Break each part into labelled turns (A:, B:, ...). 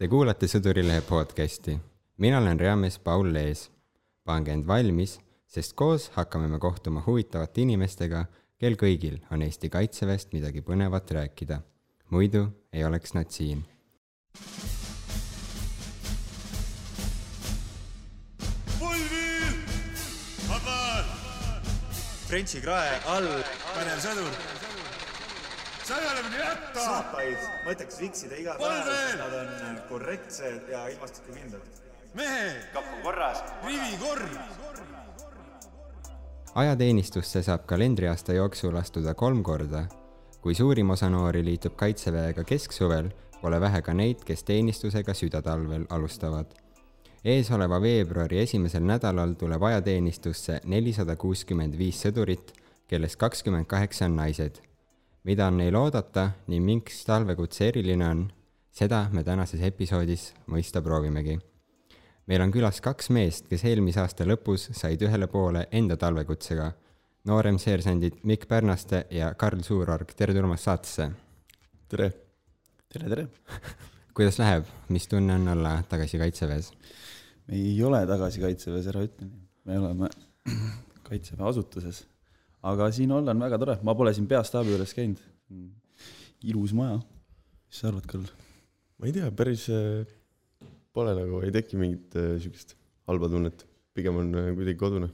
A: Te kuulate Sõdurilehe podcasti. mina olen reamees Paul Lees. pange end valmis, sest koos hakkame me kohtuma huvitavate inimestega, kel kõigil on Eesti Kaitseväest midagi põnevat rääkida. muidu ei oleks nad siin.
B: Frenchi krae all
C: pädev sõdur. Ole veel jätta.
B: saapaid mõtteks viksida iga päev, sest nad on äh, korrektsed ja ilmastikukindlad.
C: mehe,
B: kapp on korras.
C: rivikorv.
A: ajateenistusse saab kalendriaasta jooksul astuda kolm korda. kui suurim osa noori liitub Kaitseväega kesksuvel, pole vähe ka neid, kes teenistusega südatalvel alustavad. eesoleva veebruari esimesel nädalal tuleb ajateenistusse nelisada kuuskümmend viis sõdurit, kellest kakskümmend kaheksa on naised. Mida on neil oodata ning miks talvekutse eriline on, seda me tänases episoodis mõista proovimegi meil on külas kaks meest, kes eelmise aasta lõpus said ühele poole enda talvekutsega. nooremseersandid Mikk Pärnaste ja Karl Suurorg, tere tulemast saatesse.
D: tere. tere, tere.
A: kuidas läheb, mis tunne on olla tagasi Kaitseväes?
D: me ei ole tagasi Kaitseväes, ära ütle nii. me oleme Kaitseväe asutuses. Aga siin olla on väga tore, ma pole siin peastaabi juures käinud. ilus maja. mis sa arvad, Karl?
E: ma ei tea, päris äh, pole nagu, ei teki mingit äh, siukest halba tunnet, pigem on äh, kuidagi kodune.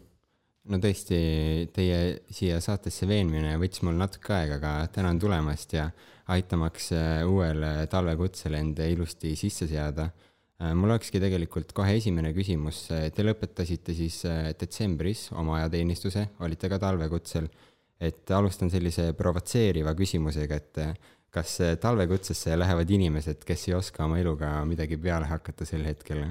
A: no tõesti, teie siia saatesse veenmine võttis mul natuke aega, aga tänan tulemast ja aitamaks uuele talvekutsele end ilusti sisse seada. Mul olekski tegelikult kohe esimene küsimus, te lõpetasite siis äh, detsembris oma ajateenistuse, olite ka talvekutsel, et alustan sellise provotseeriva küsimusega, et äh, kas äh, talvekutsesse lähevad inimesed, kes ei oska oma eluga midagi peale hakata sel hetkel?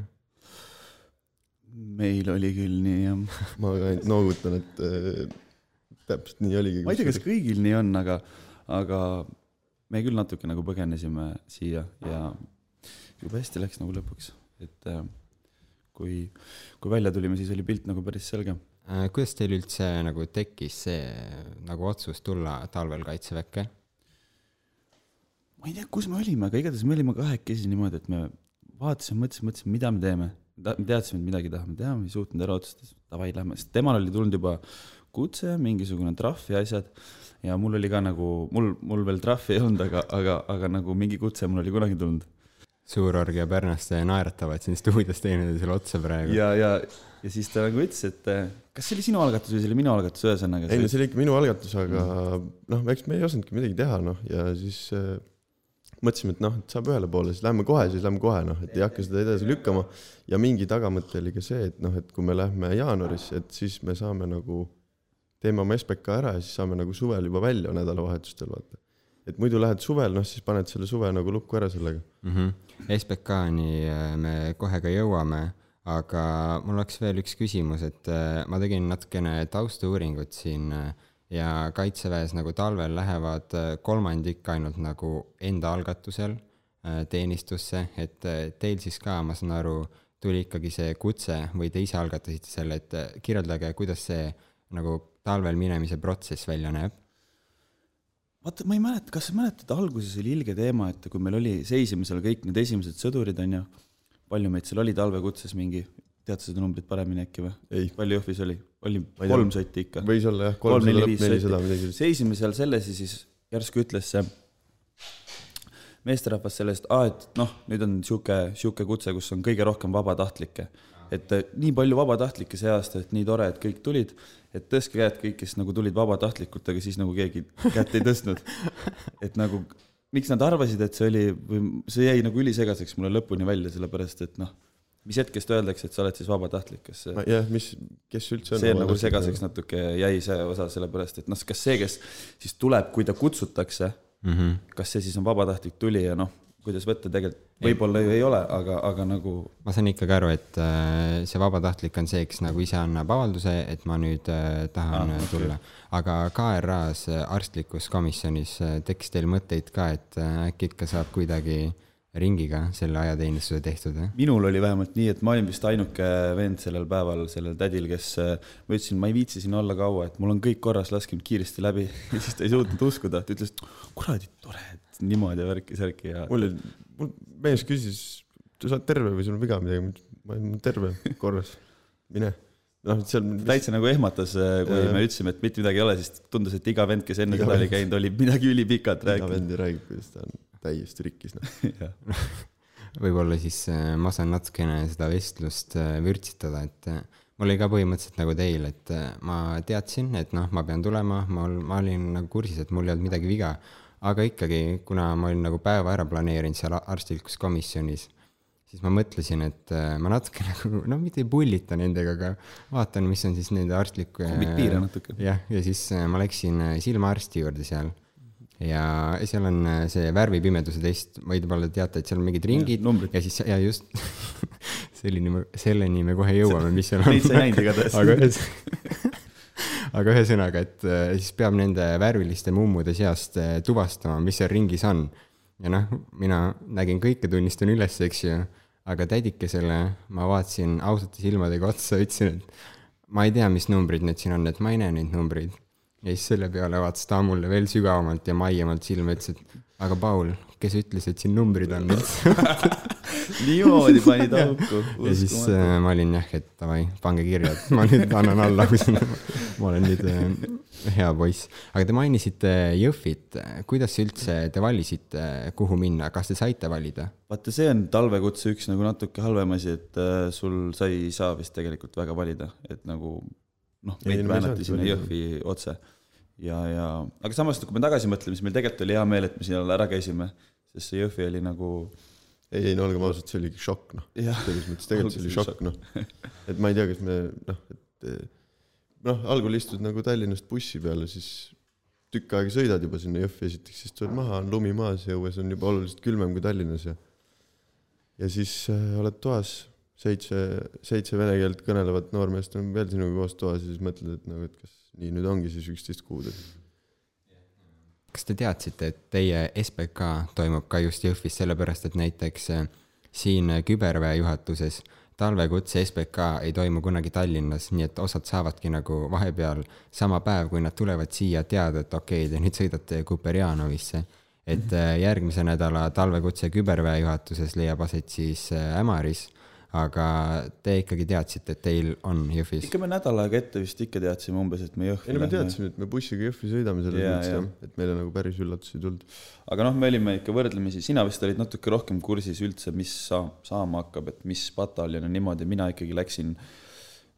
D: meil oli küll nii, jah.
E: ma ainult noogutan, et äh, täpselt nii oligi.
D: ma ei tea, kas kõigil nii on, aga, aga me küll natuke nagu põgenesime siia ja jube hästi läks nagu lõpuks, et äh, kui, kui välja tulime, siis oli pilt nagu päris selge.
A: Äh, kuidas teil üldse nagu tekkis see nagu otsus tulla talvel kaitseväkke?
D: ma ei tea, kus me olime, aga igatahes me olime kahekesi niimoodi, et me vaatasime, mõtlesime, mõtlesime, mida me teeme. me teadsime, et midagi tahame teha, me ei suutnud ära otsustada, davai, lähme, sest temal oli tulnud juba kutse, mingisugune trahv ja asjad. ja mul oli ka nagu, mul, mul veel trahvi ei olnud, aga, aga, aga nagu mingi kutse mul oli kunagi tulnud.
A: Suurorg ja Pärnaste naeratavad siin stuudios teineteisele otsa praegu.
D: ja, ja, ja siis ta nagu ütles, et kas see oli sinu algatus või see oli minu algatus, ühesõnaga.
E: ei no see oli ikka minu algatus, aga noh, eks me ei osanudki midagi teha, noh, ja siis äh, mõtlesime, et noh, et saab ühele poole, siis lähme kohe, siis lähme kohe, noh, et ei hakka seda edasi lükkama. ja mingi tagamõte oli ka see, et noh, et kui me lähme jaanuaris, et siis me saame nagu, teeme oma SBK ära ja siis saame nagu suvel juba välja nädalavahetustel, vaata. et muidu lähed suvel, noh, siis paned selle suve nagu lukku ära sellega
A: mm. -hmm. SBK-ni äh, me kohe ka jõuame, aga mul oleks veel üks küsimus, et äh, ma tegin natukene taustauuringut siin äh, ja kaitseväes nagu talvel lähevad kolmandik ainult nagu enda algatusel teenistusse, et teil siis ka, ma saan aru, tuli ikkagi see kutse või te ise algatasite selle, et kirjeldage, kuidas see nagu talvel minemise protsess välja näeb?
D: Vaata, ma ei mäleta, kas sa mäletad, alguses oli ilge teema, et kui meil oli, seisime seal kõik need esimesed sõdurid, on ju, palju meid seal oli talvekutses mingi, tead sa seda numbrit paremini äkki või?
E: ei,
D: palju Jõhvis oli? oli kolm sotti ikka.
E: võis olla jah, kolmsada, nelisada, midagi
D: seisime seal selles ja siis järsku ütles see meesterahvas sellest, et noh, nüüd on sihuke, sihuke kutse, kus on kõige rohkem vabatahtlikke. Et eh, nii palju vabatahtlikke see aasta, et nii tore, et kõik tulid, et tõstke käed kõik, kes nagu tulid vabatahtlikult, aga siis nagu keegi kätt ei tõstnud. et nagu, miks nad arvasid, et see oli, või see jäi nagu ülisegaseks mulle lõpuni välja, sellepärast et noh, mis hetkest öeldakse, et sa oled siis vabatahtlik, kas see
E: jah, mis, kes üldse on.
D: see nagu segaseks natuke jäi see osa, sellepärast et noh, kas see, kes siis tuleb, kui ta kutsutakse
A: mm. -hmm.
D: kas see siis on vabatahtlik tulija, noh, kuidas võtta tegelikult, võib-olla ju ei ole, aga, aga nagu
A: ma saan ikkagi aru, et äh, see vabatahtlik on see, kes nagu ise annab avalduse, et ma nüüd äh, tahan
D: Ah,
A: tulla. aga KRA-s äh, arstlikus komisjonis tekkis teil mõtteid ka, et äkki ikka saab kuidagi ringiga selle ajateenistuse tehtud, jah?
D: minul oli vähemalt nii, et ma olin vist ainuke vend sellel päeval, sellel tädil, kes, ma ütlesin, ma ei viitsi siin olla kaua, et mul on kõik korras, laske mind kiiresti läbi ja siis ta ei suutnud uskuda, ta ütles, kuradi tore, et niimoodi värki-särki ja
E: mul oli, mul mees küsis sa oled terve või sul on viga midagi, ma olen terve, korras, mine. noh, seal
D: täitsa nagu ehmatas, kui
E: Jaa.
D: me ütlesime, et mitte midagi ei ole, siis tundus, et iga vend, kes enne
E: Iga
D: seda oli käinud, oli midagi ülipikat
E: iga
D: rääkinud.
E: vend ju räägib, kuidas ta on täiesti rikkis, noh.
A: võib-olla siis äh, ma saan natukene seda vestlust äh, vürtsitada, et mul oli ka põhimõtteliselt nagu teil, et ma teadsin, et noh, ma pean tulema, ma, ma olin nagu kursis, et mul ei olnud midagi viga, aga ikkagi, kuna ma olin nagu päeva ära planeerinud seal arstlikus komisjonis, siis ma mõtlesin, et äh, ma natuke nagu, no mitte ei pullita nendega, aga vaatan, mis on siis nende arstlik
D: Kombid piire natuke.
A: jah, ja siis äh, ma läksin äh, silmaarsti juurde seal ja seal on äh, see värvipimeduse test, võib-olla teate, et seal on mingid ringid
D: numbrid.
A: ja siis, ja just selleni me, selleni me kohe jõuame, mis seal on.
D: Neid sa ei näinud igatahes.
A: aga ühes, aga ühesõnaga, et äh, siis peab nende värviliste mummude seast äh, tuvastama, mis seal ringis on. ja noh, mina nägin kõike, tunnistan üles, eks ju, aga tädikesele ma vaatasin ausate silmadega otsa, ütlesin, et ma ei tea, mis numbrid need siin on, et ma ei näe neid numbreid. ja siis selle peale vaatas ta mulle veel sügavamalt ja maiemalt silma, ütles, et aga Paul, kes ütles, et siin numbrid on üldse?
D: niimoodi panid auku.
A: ja siis äh, ma olin jah, et davai, pange kirja, et ma nüüd annan alla, kui see- ma olen nüüd äh, hea poiss. aga te mainisite Jõhvit, kuidas üldse te valisite, kuhu minna, kas te saite valida?
D: vaata, see on talvekutse üks nagu natuke halvem asi, et äh, sul, sa ei saa vist tegelikult väga valida, et nagu noh,
E: Ei,
D: meid väänati sinna. Jõhvi otse. ja, ja aga samas, kui me tagasi mõtleme, siis meil tegelikult oli hea meel, et me seal ära käisime, sest see Jõhvi oli nagu
E: ei, ei no olgem ausad, see oli ikka šokk, noh. selles mõttes tegelikult see oli šokk, noh. et ma ei tea, kas me noh, et eh, noh, algul istud nagu Tallinnast bussi peale, siis tükk aega sõidad juba sinna Jõhvi esiteks, siis tuled maha, on lumi maas ja õues on juba oluliselt külmem kui Tallinnas ja ja siis äh, oled toas, seitse, seitse vene keelt kõnelevat noormeest on veel sinuga koos toas ja siis mõtled, et nagu, et kas nii nüüd ongi siis üksteist kuud, et
A: kas te teadsite, et teie SBK toimub ka just Jõhvis, sellepärast et näiteks äh, siin küberväe juhatuses talvekutse SBK ei toimu kunagi Tallinnas, nii et osad saavadki nagu vahepeal sama päev, kui nad tulevad siia, teada, et okei okay,, te nüüd sõidate Kuperjanovisse. et äh, järgmise nädala talvekutse küberväe juhatuses leiab aset siis äh, Ämaris, aga te ikkagi teadsite, et teil on Jõhvis?
D: ikka me nädal aega ette vist ikka teadsime umbes, et me Jõhvi
E: ei no me teadsime, et me bussiga Jõhvi sõidame selles mõttes jah, et meile nagu päris üllatusi ei tulnud.
D: aga noh, me olime ikka võrdlemisi, sina vist olid natuke rohkem kursis üldse, mis saa-, saama hakkab, et mis pataljon ja niimoodi, mina ikkagi läksin null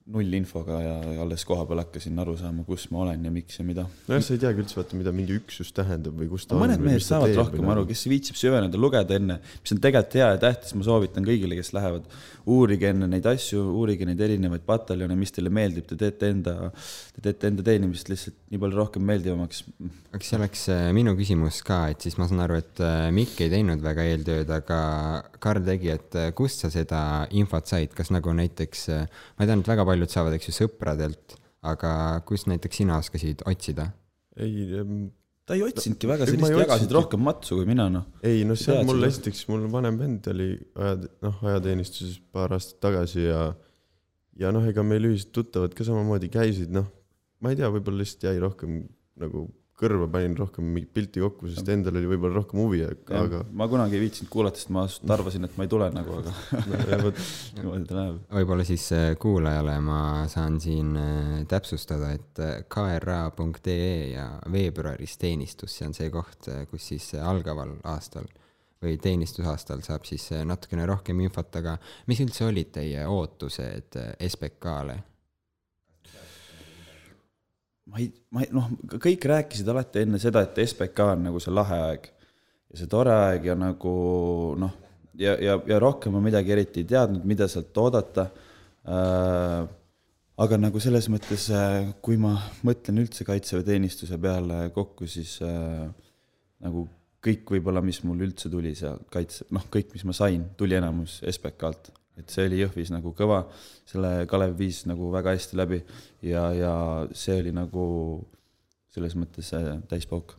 D: infoga ja alles koha peal hakkasin aru saama, kus ma olen ja miks ja mida.
E: nojah, sa ei teagi üldse vaata, mida mingi üksus tähendab või kus ta on.
D: mõned mehed saavad rohkem aru, kes viitsib süveneda, lugeda enne, mis on tegelikult hea ja tähtis, ma soovitan kõigile, kes lähevad, uurige enne neid asju, uurige neid erinevaid pataljone, mis teile meeldib, te teete enda, te teete enda teenimist lihtsalt nii palju rohkem meeldivamaks.
A: aga see oleks äh, minu küsimus ka, et siis ma saan aru, et äh, Mikk ei teinud väga eeltööd, aga Karl tegi, et äh, kust sa seda infot said, kas nagu näiteks, ma tean, et väga paljud saavad, eks ju, sõpradelt, aga kust näiteks sina oskasid otsida?
E: ei,
D: ta ei otsinudki väga, sa lihtsalt jagasid rohkem matsu kui mina, noh.
E: ei no see
D: Tead
E: mul esiteks, mul vanem vend oli aja, noh, ajateenistuses paar aastat tagasi ja ja noh, ega meil ühised tuttavad ka samamoodi käisid, noh, ma ei tea, võib-olla lihtsalt jäi rohkem nagu kõrva panin rohkem mingit pilti kokku, sest endal oli võib-olla rohkem huvi, aga
D: ma kunagi ei viitsinud kuulata, sest ma arvasin, et ma ei tule nagu, aga
E: vot
D: niimoodi ta läheb.
A: võib-olla siis äh, kuulajale ma saan siin äh, täpsustada, et äh, kra.ee ja veebruaris teenistus, see on see koht, kus siis algaval aastal või teenistusaastal saab siis natukene rohkem infot, aga mis üldse olid teie ootused SBK-le?
D: Ma ei, ma ei, noh, kõik rääkisid alati enne seda, et SBK on nagu see lahe aeg ja see tore aeg ja nagu noh, ja, ja, ja rohkem ma midagi eriti ei teadnud, mida sealt oodata äh,. aga nagu selles mõttes, kui ma mõtlen üldse kaitseväeteenistuse peale kokku, siis äh, nagu kõik võib-olla, mis mul üldse tuli seal kaitse, noh, kõik, mis ma sain, tuli enamus SBK-lt, et see oli Jõhvis nagu kõva, selle Kalev viis nagu väga hästi läbi ja, ja see oli nagu selles mõttes äh, täispauk.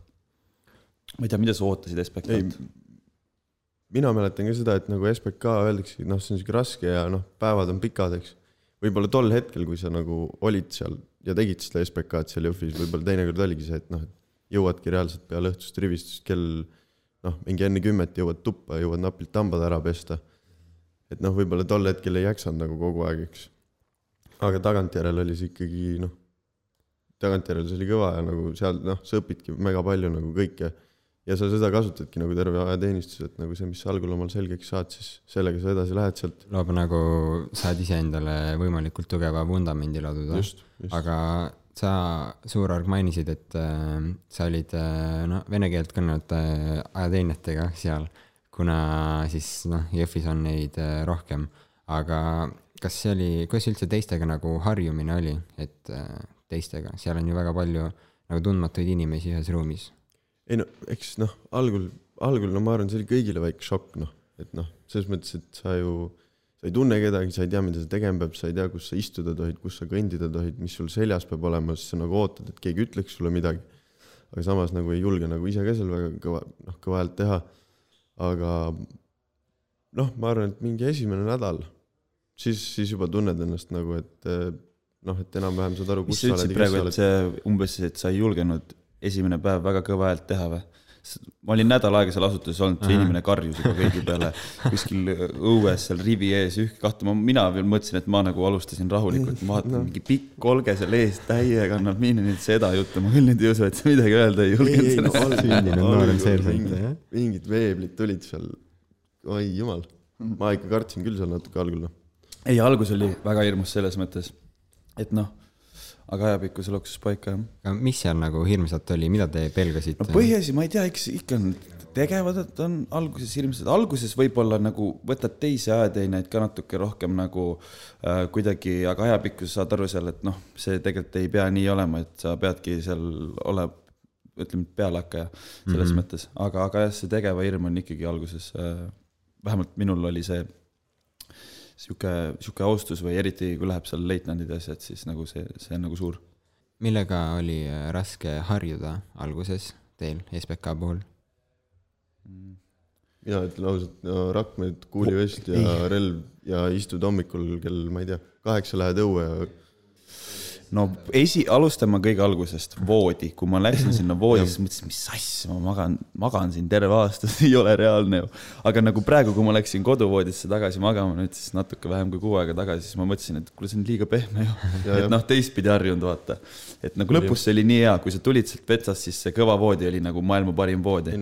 D: ma ei tea, mida sa ootasid SBK-lt?,
E: mina mäletan ka seda, et nagu SBK öeldakse, noh, see on siuke raske ja noh, päevad on pikad, eks. võib-olla tol hetkel, kui sa nagu olid seal ja tegid seda SBK-d seal Jõhvis, võib-olla teinekord oligi see, et noh, jõuadki reaalselt peale õhtust rivistust kell noh, mingi enne kümmet jõuad tuppa, jõuad napilt hambad ära pesta. Et noh, võib-olla tol hetkel ei jaksanud nagu kogu aeg, eks. aga tagantjärele oli see ikkagi noh, tagantjärele see oli kõva ja nagu seal noh, sa õpidki mega palju nagu kõike ja sa seda kasutadki nagu terve ajateenistus, et nagu see, mis sa algul omal selgeks saad, siis sellega sa edasi lähed sealt.
A: loob nagu, saad iseendale võimalikult tugeva vundamendi laduda. aga sa, Suurorg, mainisid, et äh, sa olid äh, noh, vene keelt kõnelevate ajateenijatega seal, kuna siis noh, Jõhvis on neid äh, rohkem, aga kas see oli, kuidas üldse teistega nagu harjumine oli, et äh, teistega, seal on ju väga palju nagu tundmatuid inimesi ühes ruumis.
E: ei no eks noh, algul, algul no ma arvan, see oli kõigile väike šokk noh, et noh, selles mõttes, et sa ju, sa ei tunne kedagi, sa ei tea, mida sa tegema pead, sa ei tea, kus sa istuda tohid, kus sa kõndida tohid, mis sul seljas peab olema, siis sa nagu ootad, et keegi ütleks sulle midagi. aga samas nagu ei julge nagu ise ka seal väga kõva, noh, kõva häält teha. Aga noh, ma arvan, et mingi esimene nädal, siis, siis juba tunned ennast nagu, et eh, noh, et enam-vähem saad aru, kus
D: sa
E: oled
D: praegu, et see umbes, et sa ei julgenud esimene päev väga kõva häält teha või? Ma olin nädal aega seal asutuses olnud, see inimene karjus juba veidi peale kuskil õues seal rivi ees ühke kahte, ma, mina veel mõtlesin, et ma nagu alustasin rahulikult, ma vaatan no. mingi pikk kolge seal ees täiega annab miine nüüd seda juttu, ma küll nüüd ei usu, et sa midagi öelda ei julgenud
E: no, mingid veeblid tulid seal, oi jumal, ma ikka kartsin küll seal natuke algul noh.
D: ei, algus oli väga hirmus selles mõttes, et noh, aga ajapikku see loksus paika jah
A: aga mis seal nagu hirmsat oli, mida te pelgasite
D: no? põhiasi, ma ei tea, eks ikka on tegevad, et on alguses hirmsad, alguses võib-olla nagu võtad teisi ajateenijaid ka natuke rohkem nagu äh, kuidagi, aga ajapikku sa saad aru seal, et noh, see tegelikult ei pea nii olema, et sa peadki seal olema, ütleme, pealehakkaja selles mm -hmm. mõttes, aga, aga jah, see tegeva hirm on ikkagi alguses äh,, vähemalt minul oli see sihuke, sihuke austus või eriti kui läheb seal leitnandide asjad, siis nagu see, see on nagu suur.
A: Millega oli äh, raske harjuda alguses teil SBK puhul?
E: mina ütlen ausalt, no Rakmed, kuulivest ja relv ja istud hommikul kell, ma ei tea, kaheksa lähed õue ja
D: no esi, alustame kõige algusest, voodi, kui ma läksin sinna voodi, siis mõtlesin, mis asja, ma magan, magan siin terve aasta, see ei ole reaalne ju. aga nagu praegu, kui ma läksin koduvoodisse tagasi magama nüüd siis natuke vähem kui kuu aega tagasi, siis ma mõtlesin, et kuule, see on liiga pehme ju. et noh, teistpidi harjunud vaata. et nagu lõpus see oli nii hea, kui sa tulid sealt Petsast, siis see kõva voodi oli nagu maailma parim voodi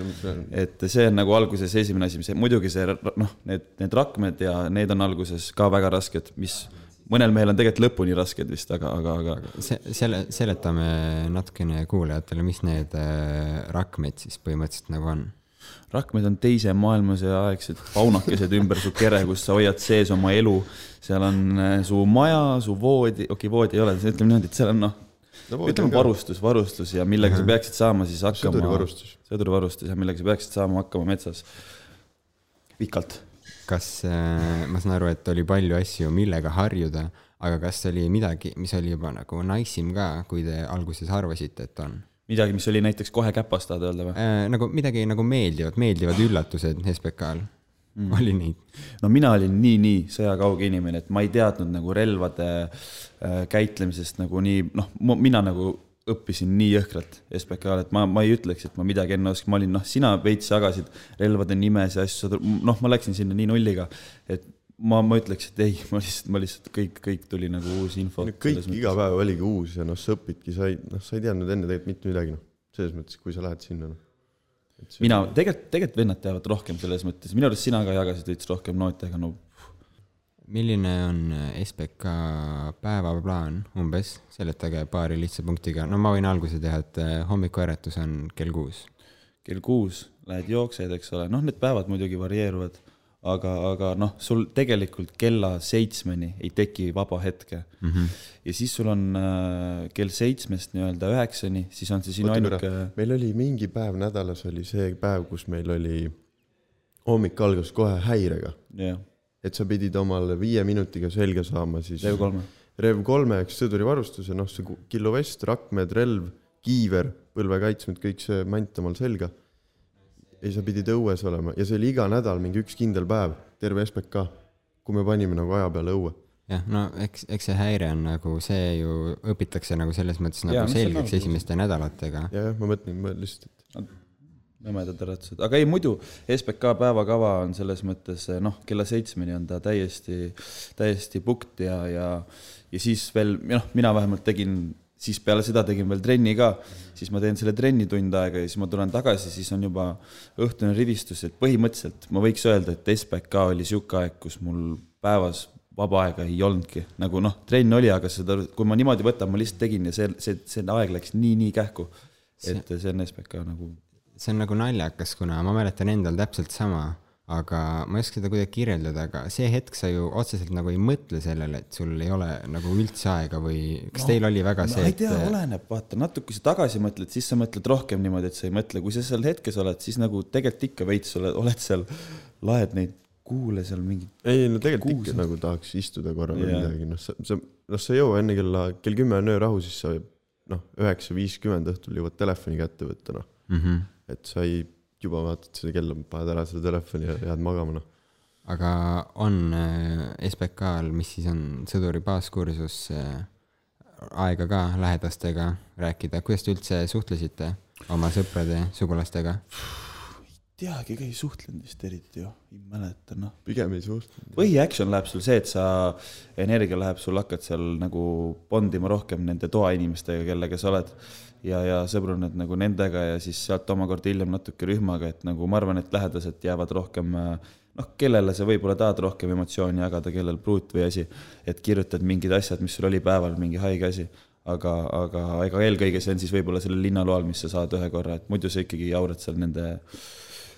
D: et see on nagu alguses esimene asi, mis muidugi see noh, need, need rakmed ja need on alguses ka väga rasked, mis mõnel mehel on tegelikult lõpuni rasked vist, aga, aga, aga
A: selle, seletame natukene kuulajatele, mis need äh, rakmed siis põhimõtteliselt nagu on.
D: rakmed on teise maailmasõja aegsed paunakesed ümber su kere, kus sa hoiad sees oma elu. seal on äh, su maja, su voodi, okei okay,, voodi ei ole, ütleme niimoodi, et seal on noh,
E: no
D: ütleme varustus, varustus ja millega sa peaksid saama siis hakkama.
E: sõdurivarustus.
D: sõdurivarustus ja millega sa peaksid saama hakkama metsas. pikalt
A: kas äh,, ma saan aru, et oli palju asju, millega harjuda, aga kas oli midagi, mis oli juba nagu nice im ka, kui te alguses arvasite, et on
D: midagi, mis oli näiteks kohe käpas, tahad öelda või?
A: äh,? nagu midagi nagu meeldivat, meeldivad üllatused SBK-l mm., oli neid?
D: no mina olin nii-nii sõjakauge inimene, et ma ei teadnud nagu relvade äh, käitlemisest nagu nii, noh, mina nagu õppisin nii jõhkralt SBK-l, et ma, ma ei ütleks, et ma midagi enne oskan, ma olin noh, sina veits jagasid relvade nimes ja asju, noh, ma läksin sinna nii nulliga, et ma, ma ütleks, et ei, ma lihtsalt, ma lihtsalt kõik, kõik tuli nagu uus info.
E: kõik iga päev oligi uus ja noh, sa õpidki, sa ei, noh, sa ei teadnud enne tegelikult mitte midagi noh, selles mõttes, kui sa lähed sinna noh.
D: mina, tegelikult, tegelikult vennad teavad rohkem selles mõttes, minu arust sina ka jagasid veits rohkem noote, aga no
A: milline on äh, SBK päevaplaan umbes, seletage paari lihtsa punktiga, no ma võin alguse teha, et äh, hommikuäratus on kell kuus.
D: kell kuus lähed jooksed, eks ole, noh, need päevad muidugi varieeruvad, aga, aga noh, sul tegelikult kella seitsmeni ei teki vaba hetke mm. -hmm. ja siis sul on äh, kell seitsmest nii-öelda üheksani, siis on see sinu ainuke,
E: meil oli mingi päev nädalas oli see päev, kus meil oli, hommik algas kohe häirega,
D: jah,
E: et sa pidid omale viie minutiga selga saama siis
D: Rev kolme.
E: Rev kolme, eks sõdurivarustuse, noh, see killovest, rakmed, relv, kiiver, põlvekaitsmed, kõik see mant omal selga. ja sa pidid õues olema ja see oli iga nädal mingi üks kindel päev, terve SBK, kui me panime nagu aja peale õue.
A: jah, no eks, eks see häire on nagu see ju õpitakse nagu selles mõttes nagu
D: on
A: selgeks
D: nagu-
A: esimeste nädalatega.
E: ja, jah, ma mõtlen, ma lihtsalt, et
D: nõmedad äratused, aga ei muidu SBK päevakava on selles mõttes noh, kella seitsmeni on ta täiesti, täiesti pukt ja, ja, ja siis veel noh, mina vähemalt tegin, siis peale seda tegin veel trenni ka, siis ma teen selle trenni tund aega ja siis ma tulen tagasi, siis on juba õhtune rivistus, et põhimõtteliselt ma võiks öelda, et SBK oli sihuke aeg, kus mul päevas vaba aega ei olnudki, nagu noh, trenn oli, aga seda, kui ma niimoodi võtan, ma lihtsalt tegin ja see, see, see aeg läks nii-nii kähku, et see on SBK nagu
A: see on nagu naljakas, kuna ma mäletan endal täpselt sama, aga ma ei oska seda kuidagi kirjeldada, aga see hetk sa ju otseselt nagu ei mõtle sellele, et sul ei ole nagu üldse aega või kas no, teil oli väga see,
D: ma ei tea, oleneb, vaata natuke, sa tagasi mõtled, siis sa mõtled rohkem niimoodi, et sa ei mõtle, kui sa seal hetkes oled, siis nagu tegelikult ikka veits oled, oled seal, laed neid kuule seal mingi,
E: ei no tegelikult
D: Kuus-
E: ikka nagu tahaks istuda korra või
D: Jaa.
E: midagi, noh, sa, sa, noh, sa ei jõua enne kella, kell kümme on öörahu, siis sa noh, üheksa viiskümmend õhtul jõuad telefoni kätte võtta, noh.
A: mm. -hmm.
E: Et sa ei, juba vaatad seda kella, paned ära selle telefoni ja jääd magama, noh.
A: aga on äh, SBK-l, mis siis on sõduri baaskursus äh,, aega ka lähedastega rääkida, kuidas te üldse suhtlesite oma sõprade, sugulastega?
D: teagi, ega ei suhtlenud vist eriti ju, ei mäleta noh.
E: pigem ei suhtle.
D: põhiaction läheb sul see, et sa, energia läheb sul, hakkad seal nagu bondima rohkem nende toainimestega, kellega sa oled ja, ja sõbruned nagu nendega ja siis sealt omakorda hiljem natuke rühmaga, et nagu ma arvan, et lähedased jäävad rohkem noh, kellele sa võib-olla tahad rohkem emotsiooni jagada, kellel pruut või asi, et kirjutad mingid asjad, mis sul oli päeval, mingi haige asi, aga, aga ega eelkõige see on siis võib-olla sellel linnaloal, mis sa saad ühe korra, et muidu sa ikkagi jaurad seal nende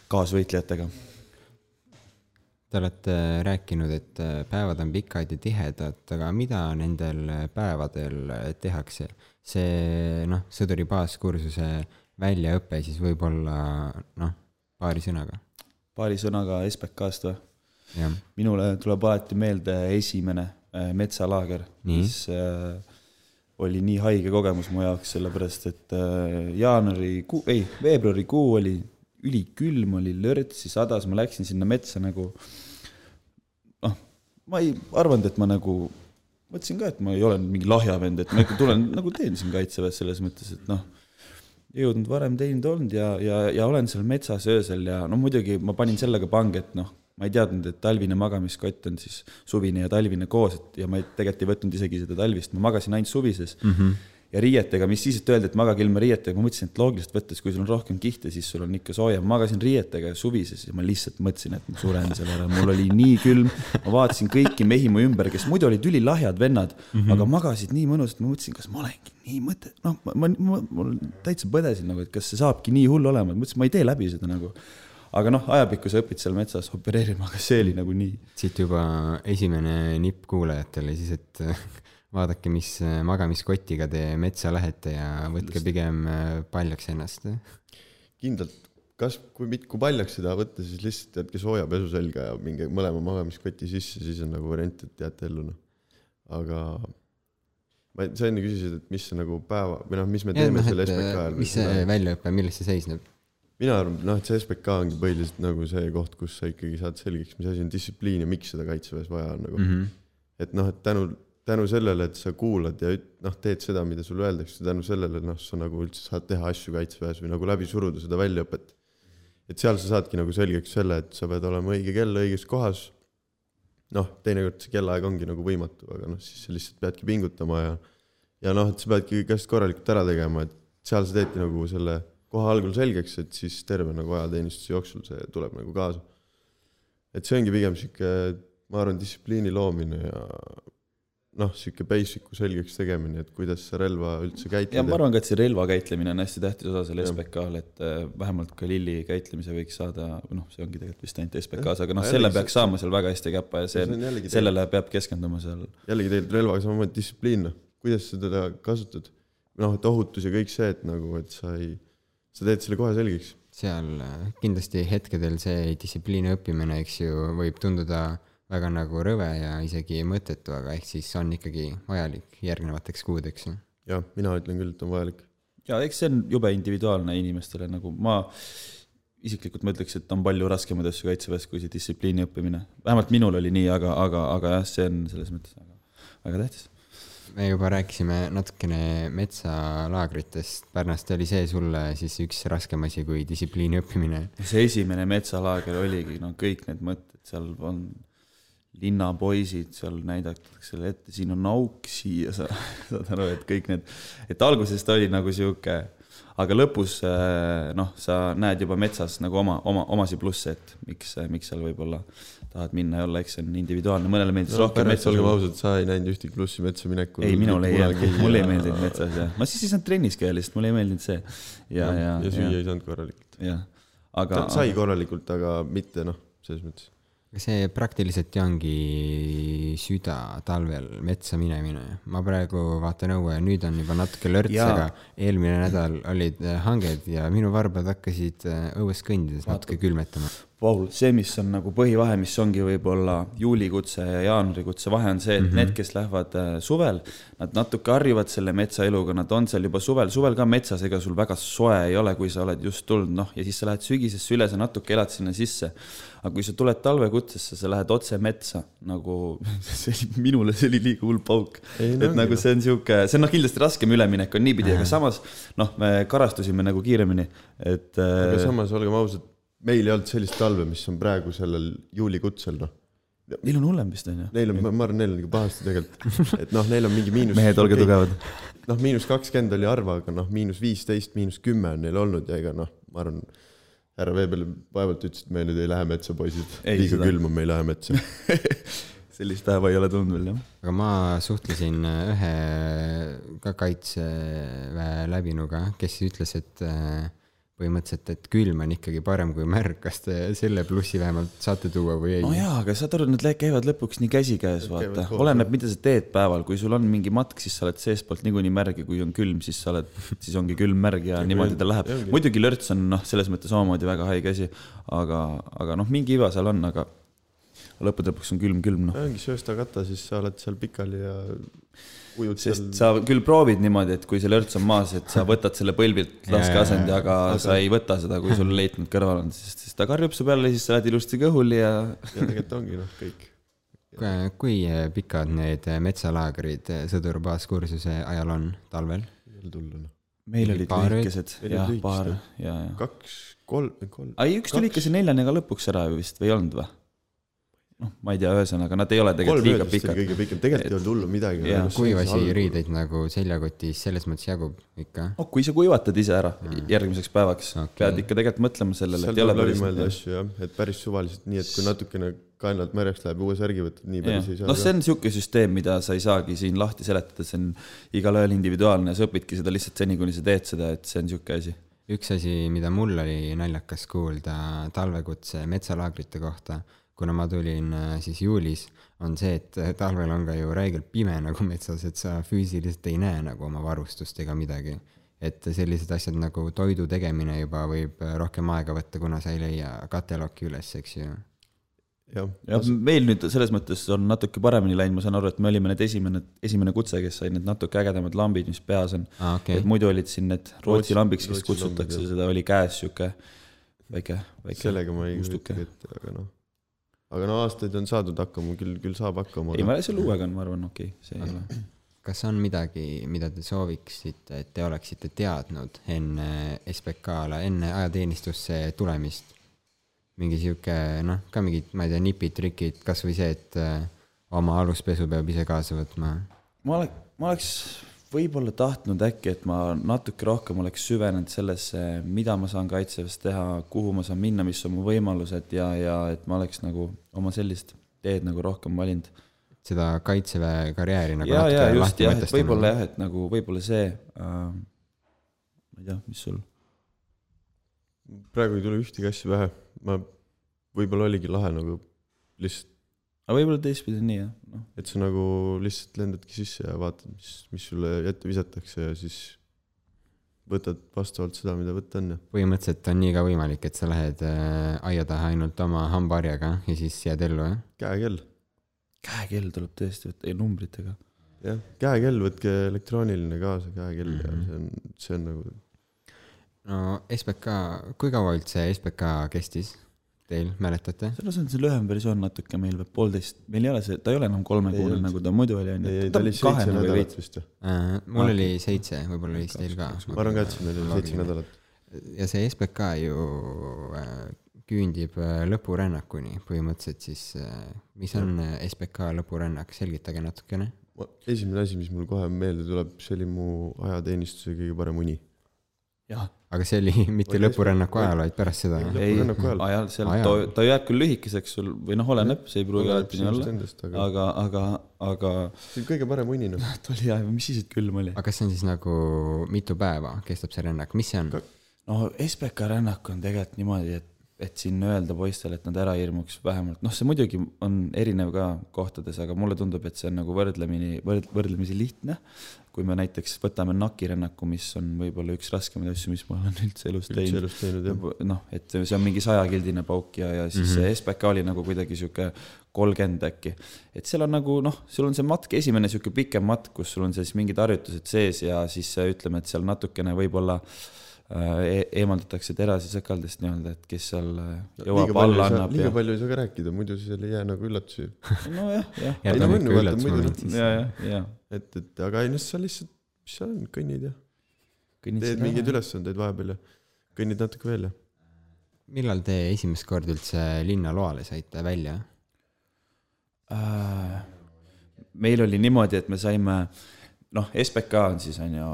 D: kaasvõitlejatega
A: Te olete rääkinud, et päevad on pikad ja tihedad, aga mida nendel päevadel tehakse? See noh, sõduri baaskursuse väljaõpe siis võib-olla noh, paari sõnaga,
D: paari sõnaga SBK-st või? minule tuleb alati meelde esimene äh, metsalaager, mis äh, oli nii haige kogemus mu jaoks, sellepärast et äh, jaanuarikuu, ei, veebruarikuu oli ülikülm, oli lörtsi, sadas, ma läksin sinna metsa nagu noh, ma ei arvanud, et ma nagu, mõtlesin ka, et ma ei ole mingi lahja vend, et ma ikka tulen nagu teen siin kaitseväes selles mõttes, et noh, ei jõudnud varem teinud olnud ja, ja, ja olen seal metsas öösel ja no muidugi ma panin sellega pange, et noh, ma ei teadnud, et talvine magamiskott on siis suvine ja talvine koos, et ja ma ei, tegelikult ei võtnud isegi seda talvist, ma magasin ainult suvises mm. -hmm. Ja riietega, mis siis, et öeldi, et magage ilma riietega, ma mõtlesin, et loogiliselt võttes, kui sul on rohkem kihte, siis sul on ikka soojem, magasin riietega suvises ja ma lihtsalt mõtlesin, et ma suren selle ära, mul oli nii külm, ma vaatasin kõiki mehi mu ümber, kes muidu olid ülilahjad vennad mm, -hmm. aga magasid nii mõnusalt, ma mõtlesin, kas ma olengi nii mõte, noh, ma, ma, ma, ma täitsa põdesin nagu, et kas see saabki nii hull olema, mõtlesin, ma ei tee läbi seda nagu. Aga noh, ajapikku sa õpid seal metsas opereerima, aga see oli nagu nii.
A: siit juba esimene nipp kuulajatele siis, et vaadake, mis äh, magamiskotiga te metsa lähete ja võtke pigem äh, paljaks ennast.
E: kindlalt, kas, kui mit-, kui paljaks seda võtta, siis lihtsalt jätke soojapesu selga ja minge mõlema magamiskoti sisse, siis on nagu variant, et jääte ellu, noh. aga ma, sa enne küsisid, et mis nagu päeva või noh, mis me teeme selle SBK ajal.
A: mis see väljaõpe, milles see seisneb?
E: mina arvan, noh, et see SBK ongi põhiliselt nagu see koht, kus sa ikkagi saad selgeks, mis asi on distsipliin ja miks seda kaitseväes vaja on nagu mm.
A: Mhm.
E: -hmm. et noh, et tänu, tänu sellele, et sa kuulad ja noh, teed seda, mida sulle öeldakse, tänu sellele noh, sa nagu üldse saad teha asju kaitseväes või nagu läbi suruda seda väljaõpet. et seal sa saadki nagu selgeks selle, et sa pead olema õige kell õiges kohas. noh, teinekord see kellaaeg ongi nagu võimatu, aga noh, siis sa lihtsalt peadki pingutama ja ja noh, et sa peadki asjad korralikult ära tegema, et seal sa teedki nagu selle koha algul selgeks, et siis terve nagu ajateenistuse jooksul see tuleb nagu kaasa. et see ongi pigem sihuke, ma arvan, distsipliini loomine ja noh, sihuke basic'u selgeks tegemine, et kuidas sa relva üldse
D: ja ma
E: käitled.
D: arvan ka, et see relva käitlemine on hästi tähtis osa selle. SBK-l, et äh, vähemalt ka lilli käitlemise võiks saada, noh, see ongi tegelikult vist ainult SBK-s, aga noh, selle
E: jällegi
D: peaks saama seal väga hästi käpa ja see
E: See
D: sellele peab keskenduma seal.
E: jällegi tegelikult relvaga samamoodi distsipliin, noh, kuidas sa teda kasutad. noh, et ohutus ja kõik see, et nagu, et sa ei, sa teed selle kohe selgeks.
A: seal äh, kindlasti hetkedel see distsipliini õppimine, eks ju, võib tunduda väga nagu rõve ja isegi mõttetu, aga ehk siis on ikkagi vajalik järgnevateks kuudeks.
E: jah, mina ütlen küll, et on vajalik.
D: ja eks see on jube individuaalne inimestele, nagu ma isiklikult ma ütleks, et on palju raskemaid asju kaitseväes kui see distsipliini õppimine. vähemalt minul oli nii, aga, aga, aga jah, see on selles mõttes väga, väga tähtis.
A: me juba rääkisime natukene metsalaagritest. Pärnast oli see sulle siis üks raskem asi kui distsipliini õppimine?
D: see esimene metsalaager oligi, no kõik need mõtted, seal on linnapoisid, seal näidatakse ette, siin on auk, siia sa saad aru, et kõik need, et alguses ta oli nagu sihuke, aga lõpus äh, noh, sa näed juba metsas nagu oma, oma, omasi plusse, et miks, miks seal võib-olla tahad minna ja olla, eks see on individuaalne, mõnele meeldis
E: no,
D: rohkem metsa.
E: olgem ausad, sa ei näinud ühtegi plussi metsa minekul.
D: ei, minul ei jäänud, mulle ei meeldinud metsas jah, ma siis ei saanud trennis käia lihtsalt, mulle ei meeldinud see. ja, ja,
E: ja süüa
D: ja,
E: ei saanud korralikult.
D: jah, aga.
E: sai korralikult, aga mitte noh, selles mõttes.
A: See praktiliselt ju ongi süda talvel metsa minemine. ma praegu vaatan õue ja nüüd on juba natuke lörts, aga eelmine nädal olid hanged ja minu varbad hakkasid õues kõndides natuke külmetama.
D: Paul, see, mis on nagu põhivahe, mis ongi võib-olla juulikutse ja jaanuarikutse vahe on see, et mm -hmm. need, kes lähevad äh, suvel, nad natuke harjuvad selle metsaeluga, nad on seal juba suvel, suvel ka metsas, ega sul väga soe ei ole, kui sa oled just tulnud, noh, ja siis sa lähed sügisesse üle, sa natuke elad sinna sisse. aga kui sa tuled talvekutsesse, sa lähed otse metsa nagu, see oli minule, see oli liiga hull pauk.
E: No
D: et
E: ongi
D: nagu see on sihuke, see on noh, kindlasti raskem üleminek on niipidi, aga samas noh, me karastusime nagu kiiremini, et
E: aga
D: äh,
E: samas olgem ausad, meil ei olnud sellist talve, mis on praegu sellel juulikutsel, noh.
D: neil on hullem vist onju.
E: Neil on, ma arvan, neil on ikka pahasti tegelikult, et noh, neil on mingi miinus.
D: mehed, olge tugevad.
E: noh, miinus kakskümmend oli harva, aga noh, miinus viisteist, miinus kümme on neil olnud ja ega noh, ma arvan, härra Veebel vaevalt ütles, et me nüüd ei lähe metsa, poisid. Liiga
D: seda-
E: külm on, me ei lähe metsa.
D: sellist päeva ei ole tulnud veel jah.
A: aga ma suhtlesin äh, ühe ka kaitseväe läbinuga, kes ütles, et äh, põhimõtteliselt, et külm on ikkagi parem kui märg. kas te selle plussi vähemalt saate tuua või ei?
D: No jaa, aga saad aru, need käivad lõpuks nii käsikäes, vaata, oleneb, mida sa teed päeval, kui sul on mingi matk, siis sa oled seestpoolt niikuinii märg ja kui on külm, siis sa oled, siis ongi külm märg ja niimoodi
E: on-
D: ta läheb. Muidugi lörts on noh, selles mõttes samamoodi väga haige asi, aga, aga noh, mingi iva seal on, aga lõppude lõpuks on külm, külm noh.
E: ongi sööstakata, siis sa oled seal pikali ja ujud
D: sest
E: seal.
D: sa küll proovid niimoodi, et kui see lörts on maas, et sa võtad selle põlvilt laskeasendi, aga
E: Aga-
D: sa ei võta seda, kui sul leitnant kõrval on, sest siis ta karjub su peale, siis sa lähed ilusti kõhuli ja
E: ja tegelikult ongi noh, kõik.
A: Ku- kui äh, pikad need äh, metsalaagrid äh, sõdurbaasskursuse ajal on talvel?
E: ei ole tulnud noh.
D: meil olid lühikesed, jah, paar ja, ja.
E: kaks, kolm, kolm.
D: ai, üks tuli ikka see neljandega lõpuks ära ju vist või ei olnud või? noh, ma ei tea, ühesõnaga nad ei ole tegelikult liiga pikad.
E: kõige pikem, tegelikult ei olnud hullu midagi.
A: Kuivasi riideid nagu seljakotis selles mõttes jagub ikka.
D: no kui sa kuivatad ise ära järgmiseks päevaks okay., pead ikka tegelikult mõtlema sellele,
E: seal
D: et
E: tuleb läbi mõelda asju jah, et päris suvaliselt, nii et kui natukene kaenlad märjaks läheb, uue särgi võtad, nii päris ei, saa
D: noh, see on niisugune süsteem, mida sa ei saagi siin lahti seletada, see on igalühel individuaalne, sa õpidki seda lihtsalt seni, kuni sa teed seda, et see on niisugune asi.
A: üks asi, mida mul oli naljakas kuulda talvekutse metsalaagrite kohta, kuna ma tulin äh, siis juulis, on see, et äh, talvel on ka ju räigelt pime nagu metsas, et sa füüsiliselt ei näe nagu oma varustust ega midagi. et sellised asjad nagu toidu tegemine juba võib äh, rohkem aega võtta, kuna sa ei leia kateloki üles, eks ju.
E: jah,
D: ja meil nüüd selles mõttes on natuke paremini läinud, ma saan aru, et me olime need esimene, esimene kutse, kes sai need natuke ägedamad lambid, mis peas on
A: aa, okei
D: et. muidu olid siin need Rootsi
E: Rootsi-
D: lambiks, kes kutsutakse seda oli käes sihuke väike, väike.
E: sellega ma ei
D: mustuke.
E: kujutagi ette, aga noh. Aga no aastaid on saadud hakkama, küll, küll saab hakkama.
D: ei, ma selle uuega on, ma arvan, okei okay,, see ei ole.
A: kas on midagi, mida te sooviksite, et te oleksite teadnud enne SBK-le, enne ajateenistusse tulemist? mingi sihuke noh, ka mingid, ma ei tea, nipid, trikid, kasvõi see, et äh, oma aluspesu peab ise kaasa võtma.
D: ma oleks, ma oleks võib-olla tahtnud äkki, et ma natuke rohkem oleks süvenenud sellesse, mida ma saan kaitseväes teha, kuhu ma saan minna, mis on mu võimalused ja, ja et ma oleks nagu oma sellist teed nagu rohkem valinud.
A: seda kaitseväe karjääri nagu
D: ja, ja
A: natuke
D: just
A: lahti mõtestanud.
D: võib-olla jah, et nagu võib-olla see äh,, ma ei tea, mis sul,
E: praegu ei tule ühtegi asja pähe, ma, võib-olla oligi lahe nagu lihtsalt,
D: aga võib-olla teistpidi on nii jah, noh.
E: et sa nagu lihtsalt lendadki sisse ja vaatad, mis, mis sulle ette visatakse ja siis võtad vastavalt seda, mida võtta on ja
A: põhimõtteliselt on nii ka võimalik, et sa lähed äh, aia taha ainult oma hambaharjaga ja siis jääd ellu, jah?
E: käekell,
D: käekell tuleb tõesti võtta ja numbritega.
E: jah, käekell, võtke elektrooniline kaasa käekell mm
A: Mhm.
E: -hmm. ja see on, see on nagu
A: no SBK, kui kaua üldse SBK kestis? teil, mäletate?
D: selles on see lühem versioon natuke meil või poolteist, meil ei ole see, ta ei ole enam kolmekuune nagu ta muidu oli onju.
E: ei, ta oli seitse nädalat vist või?
A: Äh, mul
D: Ah.
A: oli seitse, võib-olla oli teil ka.
E: ma arvan ka, et see meil oli seitse nädalat.
A: ja see SBK ju äh, küündib äh, lõpurännakuni põhimõtteliselt siis, mis on äh, SBK lõpurännak, selgitage natukene.
E: esimene asi, mis mul kohe meelde tuleb, see oli mu ajateenistuse kõige parem uni.
D: jah,
A: aga see oli mitte lõpurännaku ajal, vaid pärast seda.
D: ei
E: ajal.,
D: seal
A: Ajal.
D: ta, ta jääb küll lühikeseks sul või noh, oleneb, see ei pruugi alati nii olla,
E: aga
D: aga, aga, aga
E: see oli kõige parem uni noh.
D: ta oli hea, mis siis, et külm oli.
A: aga kas see on siis nagu mitu päeva kestab see rännak, mis see on?
D: no SBK rännak on tegelikult niimoodi, et, et siin öelda poistele, et nad ära hirmuks vähemalt, noh, see muidugi on erinev ka kohtades, aga mulle tundub, et see on nagu võrdlemini, võrd-, võrdlemisi lihtne. Kui me näiteks võtame NAK-i rännaku, mis on võib-olla üks raskemaid asju, mis ma olen üldse elus teinud. noh, et see on mingi sajakildine pauk ja, ja siis mm -hmm. SBK oli nagu kuidagi sihuke kolmkümmend äkki. et seal on nagu noh, sul on see matk, esimene sihuke pikem matk, kus sul on siis mingid harjutused sees ja siis ütleme, et seal natukene võib-olla äh, e eemaldatakse terasi sõkaldest nii-öelda, et kes seal äh, jõuab alla annab
E: liiga
D: ja
E: palju ei saa ka rääkida, muidu seal ei jää nagu üllatusi.
D: nojah, jah,
A: ja
E: Ei, no
A: on
E: ju, vaata,
A: üllatusmoment
E: muidu-
A: siis.
D: ja, ja, ja.
E: et, et aga ei noh, sa lihtsalt, mis seal on, kõnnid ja teed mingeid ülesandeid vahepeal ja kõnnid natuke veel ja.
A: millal te esimest korda üldse linnaloale saite välja?
D: Äh, meil oli niimoodi, et me saime, noh, SBK on siis on ju,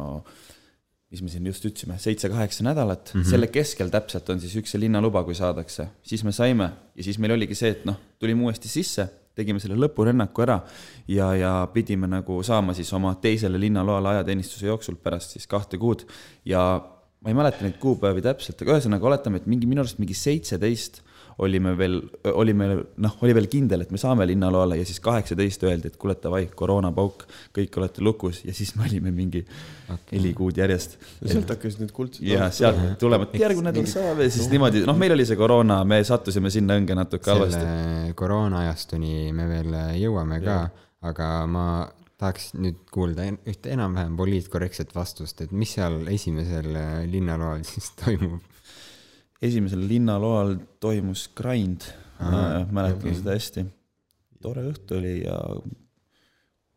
D: mis me siin just ütlesime, seitse-kaheksa nädalat. Mm, -hmm. selle keskel täpselt on siis üks see linnaluba, kui saadakse, siis me saime ja siis meil oligi see, et noh, tulime uuesti sisse, tegime selle lõpurännaku ära ja, ja pidime nagu saama siis oma teisele linnaloale ajateenistuse jooksul pärast siis kahte kuud. Ja ma ei mäleta neid kuupäevi täpselt, aga ühesõnaga oletame, et mingi minu arust mingi seitseteist olime veel, olime noh, oli veel kindel, et me saame linnaloale ja siis kaheksateist öeldi, et kuule davai, koroonapauk, kõik olete lukus ja siis me olime mingi okay. neli kuud järjest.
E: sealt hakkasid need kuldsed
D: ja sealt tulema, et järgmine nädal saab ja siis niimoodi, noh, meil oli see koroona, me sattusime sinna õnge natuke halvasti.
A: selle koroona ajastuni me veel jõuame ka, aga ma tahaks nüüd kuulda ühte enam-vähem poliitkorrektset vastust, et mis seal esimesel linnaloal siis toimub?
D: Esimesel linnaloal toimus grind, mäletan
A: okei.
D: seda hästi. tore õhtu oli ja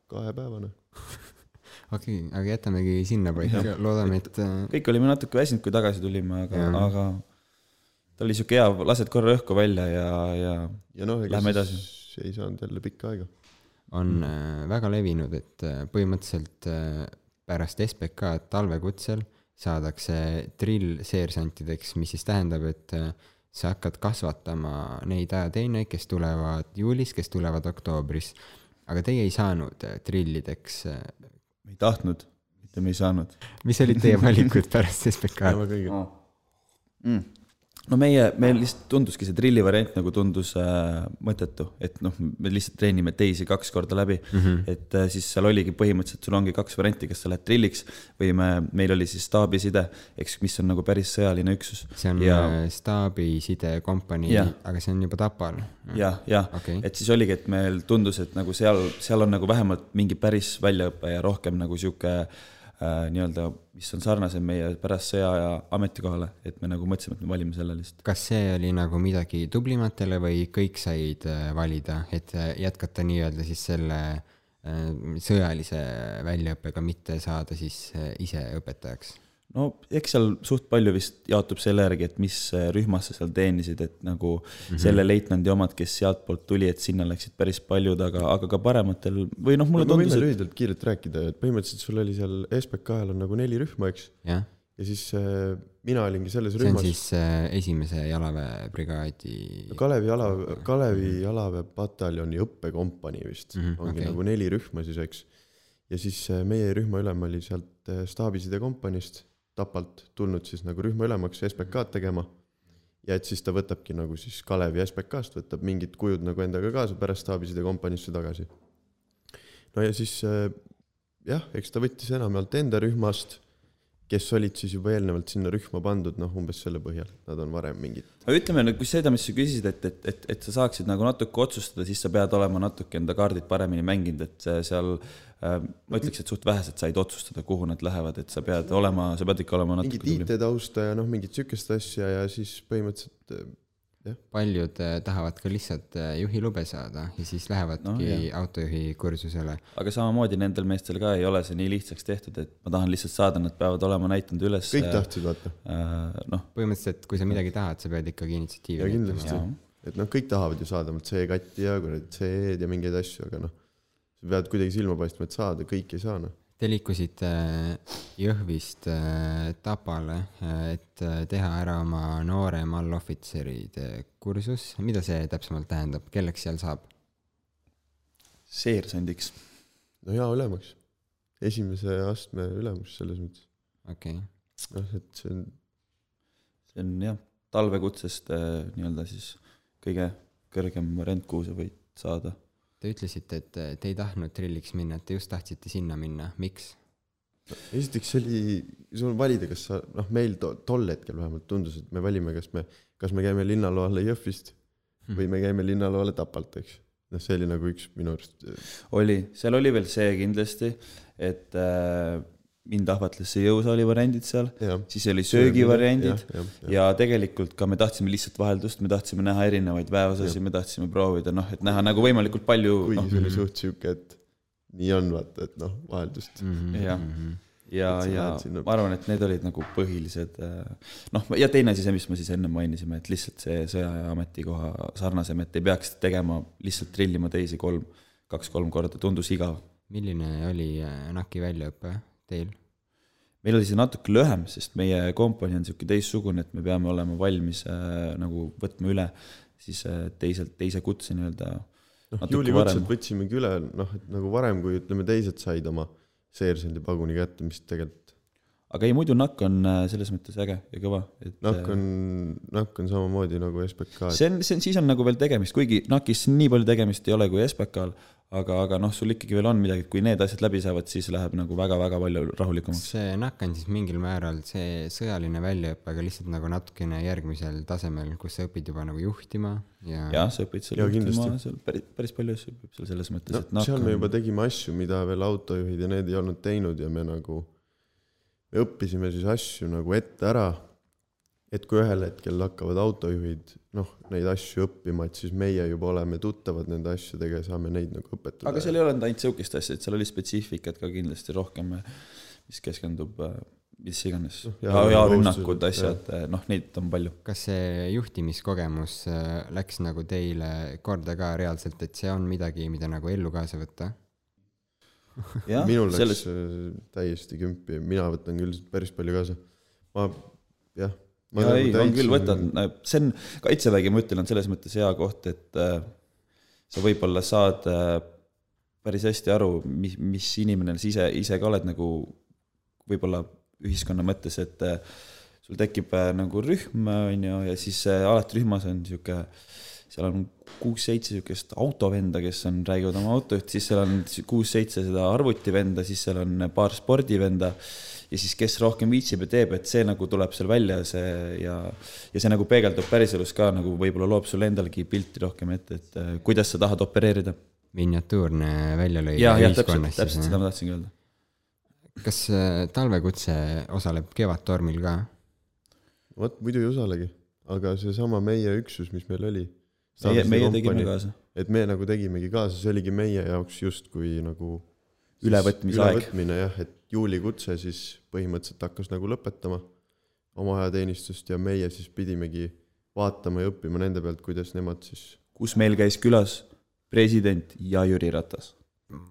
E: kahepäevane.
A: okei okay,, aga jätamegi sinnapaika, loodame, et äh,
D: kõik olime natuke väsinud, kui tagasi tulime, aga aga ta oli sihuke hea, lased korra õhku välja ja, ja
E: ja noh, ega siis ei saanud jälle pikka aega.
A: on äh, väga levinud, et äh, põhimõtteliselt äh, pärast SBK-d talvekutsel saadakse drill-seersantideks, mis siis tähendab, et äh, sa hakkad kasvatama neid ajateeneid, kes tulevad juulis, kes tulevad oktoobris. aga teie ei saanud äh, drillideks.
D: me ei tahtnud, mitte me ei saanud
A: mis olid teie valikud pärast SBK-d?
D: mm.. No meie, meil lihtsalt tunduski see drilli variant nagu tundus äh, mõttetu, et noh, me lihtsalt treenime teisi kaks korda läbi mm, -hmm. et äh, siis seal oligi põhimõtteliselt, sul ongi kaks varianti, kas sa lähed drilliks või me, meil oli siis staabiside, eks, mis on nagu päris sõjaline üksus.
A: see on
D: ja
A: ja..., staabisidekompanii
D: Jah.,
A: aga see on juba Tapal.
D: jah, jah okay., et siis oligi, et meil tundus, et nagu seal, seal on nagu vähemalt mingi päris väljaõpe ja rohkem nagu sihuke äh, nii-öelda, mis on sarnasem meie pärast sõjaaja ametikohale, et me nagu mõtlesime, et me valime selle lihtsalt.
A: kas see oli nagu midagi tublimatele või kõik said äh, valida, et äh, jätkata nii-öelda siis selle äh, sõjalise väljaõppega, mitte saada siis äh, ise õpetajaks?
D: No eks seal suht palju vist jaotub selle järgi, et mis rühmas sa seal teenisid, et nagu mm -hmm. selle leitnandi omad, kes sealtpoolt tuli, et sinna läksid päris paljud, aga, aga ka parematel või noh, mulle
E: no
D: tundus,
E: võime
D: et
E: lühidalt kiirelt rääkida, et põhimõtteliselt sul oli seal SBK ajal on nagu neli rühma, eks.
A: jah,
E: ja siis äh, mina olingi selles
A: see on
E: rühmas.
A: siis äh, esimese jalaväebrigaadi
E: Kalevi jala, Kalevi jalaväepataljoni õppekompanii vist mm, -hmm, ongi okay. nagu neli rühma siis, eks. ja siis äh, meie rühma ülem oli sealt äh, staabiside kompaniist Tapalt tulnud siis nagu rühma ülemaks SBK-d tegema. ja et siis ta võtabki nagu siis Kalevi SBK-st võtab mingid kujud nagu endaga kaasa pärast staabiside kompaniisse tagasi. no ja siis äh, jah, eks ta võttis enamjaolt enda rühmast, kes olid siis juba eelnevalt sinna rühma pandud, noh umbes selle põhjal, nad on varem mingit
D: aga ütleme nagu seda, mis sa küsisid, et, et, et, et sa saaksid nagu natuke otsustada, siis sa pead olema natuke enda kaardid paremini mänginud, et seal äh, ma ütleks, et suht vähesed said otsustada, kuhu nad lähevad, et sa pead olema, sa pead ikka olema natuke
E: mingit. IT-tausta ja noh, mingit sihukest asja ja siis põhimõtteliselt äh.
A: Paljud äh, tahavad ka lihtsalt äh, juhilube saada ja siis lähevadki
D: No,
A: autojuhi kursusele.
D: aga samamoodi nendel meestel ka ei ole see nii lihtsaks tehtud, et ma tahan lihtsalt saada, nad peavad olema näidanud üles.
E: kõik tahtsid vaata
D: äh,. noh,
A: põhimõtteliselt, kui sa midagi tahad, sa pead ikkagi initsiatiivi
E: ja
A: näitama.
E: kindlasti, et noh, kõik tahavad ju saada omalt C-katti ja kuradi C-d ja mingeid asju, aga noh, sa pead kuidagi silma paistma, et saada, kõik ei saa noh.
A: Te liikusite äh, Jõhvist äh, Tapale, et äh, teha ära oma noorem allohvitseride kursus. mida see täpsemalt tähendab, kelleks seal saab?
D: seersandiks.
E: no hea ülemaks, esimese astme ülemus selles mõttes,
A: okei okay.,
E: noh, et see on
D: see on jah, talvekutsest nii-öelda siis kõige kõrgem variant, kuhu sa võid saada.
A: Te ütlesite, et äh, te ei tahtnud trilliks minna, et te just tahtsite sinna minna, miks?
E: esiteks see oli, sul on valida, kas sa, noh, meil to, tol hetkel vähemalt tundus, et me valime, kas me, kas me käime linnaloale Jõhvist või me käime linnaloale Tapalt, eks. noh, see oli nagu üks minu arust,
D: oli, seal oli veel see kindlasti, et äh, mind ahvatles see jõusaali variandid seal, siis oli söögivariandid
E: ja, ja,
D: ja tegelikult ka me tahtsime lihtsalt vaheldust, me tahtsime näha erinevaid väeosasid, me tahtsime proovida, noh, et näha nagu võimalikult palju,
E: kuigi
D: noh,
E: see oli suht siuke, et nii on, vaata, et noh, vaheldust. Mm.
D: jah, ja ja
E: sinna-
D: ma arvan, et need olid nagu põhilised äh, noh, ja teine asi, see, mis me siis enne mainisime, et lihtsalt see sõjaaja ametikoha sarnasem, et ei peaks tegema lihtsalt trillima teisi kolm, kaks-kolm korda, tundus igav.
A: milline oli äh, NAK-i väljaõpe teil?
D: meil oli see natuke lühem, sest meie kompanii on niisugune teistsugune, et me peame olema valmis äh, nagu võtma üle siis äh, teiselt, teise kutse nii-öelda
E: noh,
D: varem.
E: võtsimegi üle, noh, et nagu varem, kui ütleme, teised said oma seersandi paguni kätte, mis tegelikult
D: aga ei, muidu NAK on äh, selles mõttes äge ja kõva, et
E: NAK
D: äh,
E: on, NAK on samamoodi nagu SBK, et
D: see on, see on, siis on nagu veel tegemist, kuigi NAK-is nii palju tegemist ei ole kui SBK-l, aga, aga noh, sul ikkagi veel on midagi, et kui need asjad läbi saavad, siis läheb nagu väga-väga palju rahulikumaks.
A: see NAK on siis mingil määral see sõjaline väljaõpe, aga lihtsalt nagu natukene järgmisel tasemel, kus sa õpid juba nagu juhtima ja,
D: jah, sa õpid seal
E: Jaa,
D: juhtima seal päris, päris palju asju õpib seal selles mõttes,
E: no
D: et NAK
E: seal me
D: on
E: juba tegime asju, mida veel autojuhid ja need ei olnud teinud ja me nagu, me õppisime siis asju nagu ette ära, et kui ühel hetkel hakkavad autojuhid noh, neid asju õppima, et siis meie juba oleme tuttavad nende asjadega ja saame neid nagu õpetada.
D: aga seal ei olnud ainult sihukest asja, et seal oli spetsiifikat ka kindlasti rohkem, mis keskendub äh, mis iganes
E: Noh,
D: ja, ja rünnakud, asjad, noh, neid on palju.
A: kas see juhtimiskogemus läks nagu teile korda ka reaalselt, et see on midagi, mida nagu ellu kaasa võtta?
E: minul läks
D: selles,
E: selles... täiesti kümpi, mina võtan küll päris palju kaasa. ma jah. nagu
D: ja ei, on küll, võtan, see on, kaitsevägi, ma ütlen, on selles mõttes hea koht, et äh, sa võib-olla saad äh, päris hästi aru, mis, mis inimene sa ise, ise ka oled nagu võib-olla ühiskonna mõttes, et äh, sul tekib äh, nagu rühm, on ju, ja siis äh, alati rühmas on niisugune seal on kuus-seitse niisugust autovenda, kes on, räägivad oma autojuht, siis seal on kuus-seitse seda arvutivenda, siis seal on paar spordivenda ja siis kes rohkem viitsib ja teeb, et see nagu tuleb seal välja, see ja ja see nagu peegeldub päriselus ka nagu võib-olla loob sulle endalegi pilti rohkem ette, et äh, kuidas sa tahad opereerida.
A: miniatuurne väljalõige
D: jah, jah, täpselt, täpselt seda ma tahtsingi öelda.
A: kas äh, talvekutse osaleb Kevadtormil ka?
E: vot muidu ei osalegi, aga seesama meie üksus, mis meil oli.
D: meie, meie tegime kaasa.
E: et me nagu tegimegi kaasa, see oligi meie jaoks justkui nagu
D: Ülevõtmise aeg.
E: ülevõtmine jah, et juulikutse siis põhimõtteliselt hakkas nagu lõpetama oma ajateenistust ja meie siis pidimegi vaatama ja õppima nende pealt, kuidas nemad siis
D: kus meil käis külas president ja Jüri Ratas.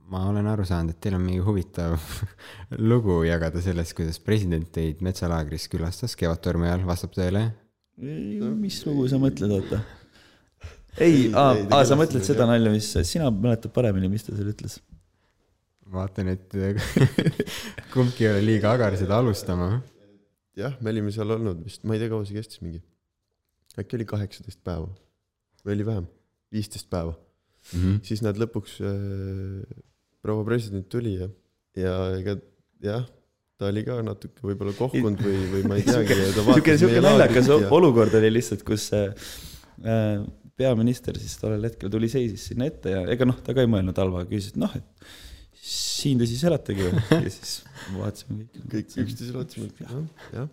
A: ma olen aru saanud, et teil on mingi huvitav lugu jagada sellest, kuidas president teid metsalaagris külastas Kevadtormi ajal, vastab tõele?
D: mis lugu sa mõtled, oota? ei, aa sa mõtled seda
E: tea.
D: nalja, mis, sina mäletad paremini, mis ta seal ütles?
A: vaatan, et kumbki ei ole liiga agar seda alustama.
E: jah, me olime seal olnud vist, ma ei tea, kaua see kestis, mingi äkki oli kaheksateist päeva või oli vähem, viisteist päeva.
A: Mhm.
E: siis nad lõpuks äh,, proua president tuli ja, ja ega jah, ta oli ka natuke võib-olla kohkunud või, või ma ei teagi.
D: sihuke, sihuke naljakas olukord oli lihtsalt, kus äh, peaminister siis tollel hetkel tuli, seisis sinna ette ja ega noh, ta ka ei mõelnud halva, küsis, et noh, et siin te siis elategi või? ja siis vaatasime kõik.
E: kõik üksteisele vaatasime, et jah, jah,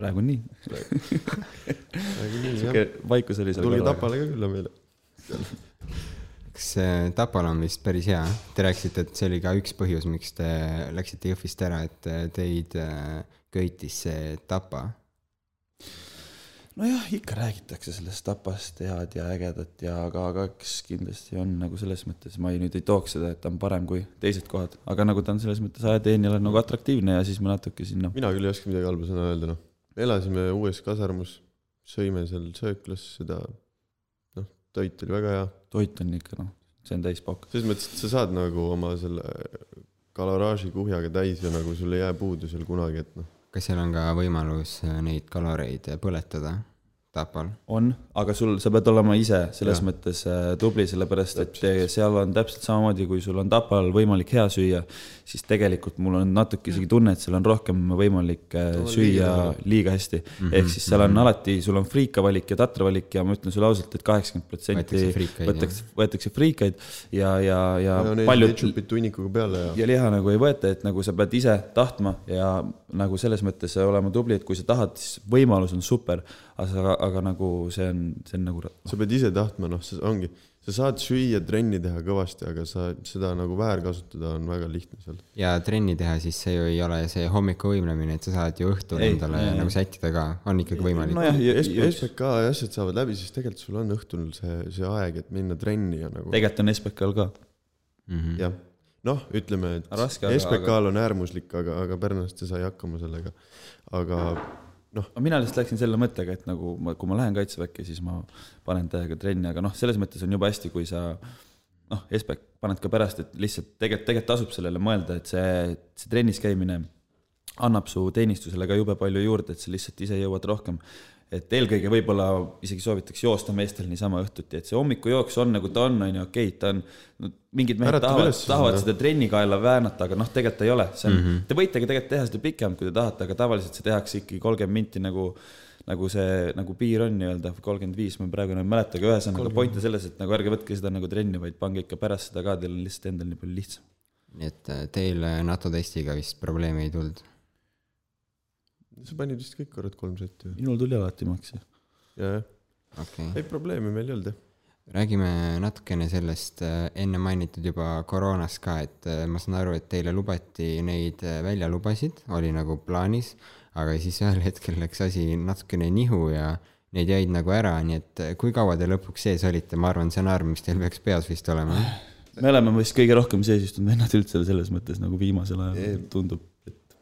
D: praegu on nii.
E: praegu nii jah,
D: sihuke vaikus oli seal
E: tulge. Tapale ka külla meile.
A: kas äh, Tapal on vist päris hea? Te rääkisite, et see oli ka üks põhjus, miks te läksite Jõhvist ära, et äh, teid äh, köitis see Tapa.
D: nojah, ikka räägitakse sellest Tapast head ja ägedat ja aga, aga eks kindlasti on nagu selles mõttes, ma ei, nüüd ei tooks seda, et ta on parem kui teised kohad, aga nagu ta on selles mõttes ajateenijale nagu atraktiivne ja siis ma natuke sinna,
E: mina küll ei oska midagi halba sõna öelda, noh. elasime uues kasarmus, sõime seal sööklas seda, noh, toit oli väga hea.
D: toit on ikka noh, see on täis pauk.
E: selles mõttes, et sa saad nagu oma selle kaloraaži kuhjaga täis ja nagu sul ei jää puudu seal kunagi, et noh,
A: kas seal on ka võimalus äh, neid kaloreid põletada Tapal?
D: on, aga sul, sa peed olema ise selles ja. mõttes äh, tubli, sellepärast et seal on täpselt samamoodi, kui sul on Tapal võimalik hea süüa, siis tegelikult mul on natuke isegi tunne, et seal on rohkem võimalik äh,
E: Too
D: süüa
E: liiga
D: liiga hästi mm. -hmm. ehk siis seal on alati, sul on friika valik ja tatra valik ja ma ütlen sulle ausalt, et kaheksakümmend protsenti
A: Võetakse
D: võetakse, friikaid ja, ja, ja
E: majoneesi,
D: paljud
E: tunnikuga peale ja
D: ja liha nagu ei võeta, et nagu sa pead ise tahtma ja nagu selles mõttes olema tubli, et kui sa tahad, siis võimalus on super, aga, aga nagu see on, see on nagu
E: sa pead ise tahtma, noh, see ongi, sa saad süüa, trenni teha kõvasti, aga sa seda nagu väärkasutada on väga lihtne seal.
A: ja trenni teha, siis see ju ei ole see hommikuvõimlemine, et sa saad ju õhtul
D: Ei,
A: endale
D: ei,
A: nagu sättida ka, on ikkagi võimalik.
D: nojah,
E: SPK ja asjad saavad läbi, siis tegelikult sul on õhtul see, see aeg, et minna trenni ja nagu
D: tegelikult on SBK-l ka.
A: Mhm.
E: jah, noh, ütleme, et SPK-l on äärmuslik, aga, aga Pärnuste sai hakkama sellega. aga
D: aga mina lihtsalt läksin selle mõttega, et nagu ma, kui ma lähen kaitseväkke, siis ma panen täiega trenni, aga noh, selles mõttes on jube hästi, kui sa noh, SBK paned ka pärast, et lihtsalt tegelikult, tegelikult tasub sellele mõelda, et see, see trennis käimine annab su teenistusele ka jube palju juurde, et sa lihtsalt ise jõuad rohkem. Et eelkõige võib-olla isegi soovitaks joosta meestel niisama õhtuti, et see hommikujooks on nagu ta on, on ju, okei okay,, ta on no,, mingid mehed
E: Äratab
D: tahavad tahavad
E: seda.
D: seda trennikaela väänata, aga noh, tegelikult ei ole, see on mm. -hmm. te võite ka tegelikult teha seda pikemalt, kui te tahate, aga tavaliselt see tehakse ikkagi kolmkümmend minti nagu nagu see nagu piir on nii-öelda kolmkümmend viis, ma praegu enam ei mäleta, aga ühesõnaga point on selles, et nagu ärge võtke seda nagu trenni, vaid pange ikka pärast seda ka, teil on lihtsalt endal nii palju lihtsam.
A: nii et äh, teil NATO testiga vist probleeme ei tulnud?
E: Sa panid vist kõik korrad kolm setti või?
D: minul tuli alati maks.
E: jah, jah,
A: okei okay.,
E: ei probleemi meil ei olnud jah.
A: räägime natukene sellest äh, enne mainitud juba koroonast ka, et äh, ma saan aru, et teile lubati neid äh, väljalubasid, oli nagu plaanis, aga siis ühel hetkel läks asi natukene nihu ja need jäid nagu ära, nii et kui kaua te lõpuks sees olite, ma arvan, see on arv, mis teil peaks peas vist olema.
D: me oleme vist kõige rohkem sees istunud vennad üldse selles mõttes nagu viimasel ajal tundub.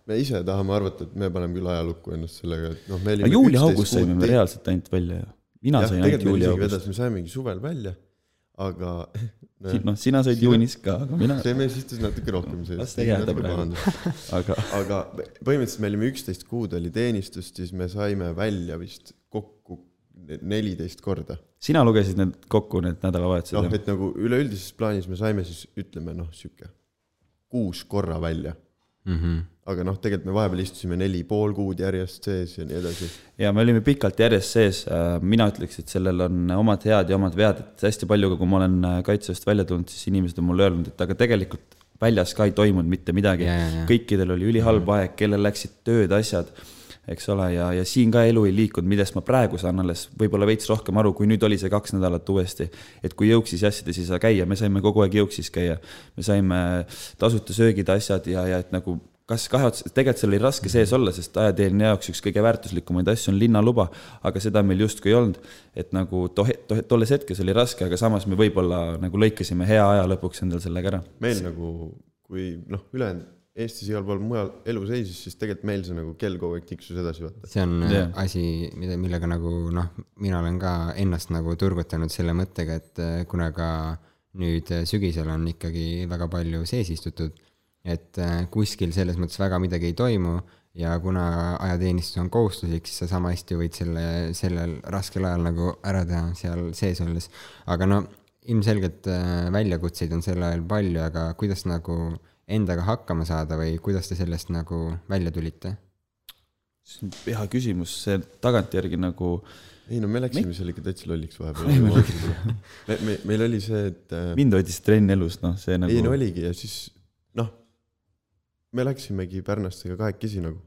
E: Me ise tahame arvata, et me paneme küll ajalukku ennast sellega, et noh, me olime
D: juuli-august saime me reaalselt ainult välja ju. mina
E: jah,
D: sain ainult juuli-august.
E: me saimegi suvel välja, aga
D: noh, sina said
E: Sina-
D: juunis ka, aga mina,
E: see mees istus natuke rohkem sees.
D: Las ta jääda praegu. aga
E: aga põhimõtteliselt me olime üksteist kuud oli teenistust, siis me saime välja vist kokku neliteist korda.
D: sina lugesid need kokku, need nädalavahetused
E: noh, et nagu üleüldises plaanis me saime siis ütleme noh, sihuke kuus korra välja,
A: Mm -hmm.
E: aga noh, tegelikult me vahepeal istusime neli pool kuud järjest sees ja nii edasi.
D: ja me olime pikalt järjest sees, mina ütleks, et sellel on omad head ja omad vead, et hästi palju, kui ma olen äh, kaitseväest välja tulnud, siis inimesed on mulle öelnud, et aga tegelikult väljas ka ei toimunud mitte midagi
A: Ja, ja, ja..
D: kõikidel oli ülihalb aeg, kellel läksid tööd, asjad, eks ole, ja, ja siin ka elu ei liikunud, millest ma praegu saan alles võib-olla veits rohkem aru, kui nüüd oli see kaks nädalat uuesti. et kui jõuksis ja asjades ei saa käia, me saime kogu aeg jõuksis käia, me saime tasuta söögid, asjad ja, ja et nagu kas kahe ots-, tegelikult seal oli raske sees olla, sest ajateenija jaoks üks kõige väärtuslikumaid asju on linnaluba, aga seda meil justkui ei olnud. et nagu tohe-, tohe-, tolles hetkes oli raske, aga samas me võib-olla nagu lõikasime hea aja lõpuks endal sellega ära.
E: meil nagu, kui noh, ülejäänud Eestis igal pool mujal elu seisis, siis tegelikult meil see nagu kell kogu aeg tiksus edasi, vaata.
A: see on yeah. asi, mida, millega nagu noh, mina olen ka ennast nagu turgutanud selle mõttega, et äh, kuna ka nüüd äh, sügisel on ikkagi väga palju sees istutud, et äh, kuskil selles mõttes väga midagi ei toimu ja kuna ajateenistus on kohustuslik, siis sa sama hästi võid selle, sellel raskel ajal nagu ära teha seal sees olles. aga no ilmselgelt äh, väljakutseid on sel ajal palju, aga kuidas nagu endaga hakkama saada või kuidas te sellest nagu välja tulite?
D: see on hea küsimus, see tagantjärgi nagu
E: ei no me läksime seal ikka täitsa lolliks vahepeal. me, me, meil oli see, et äh,
D: mind hoidis trenn elus, noh, see nagu
E: ei no oligi ja siis noh, me läksimegi Pärnastega kahekesi nagu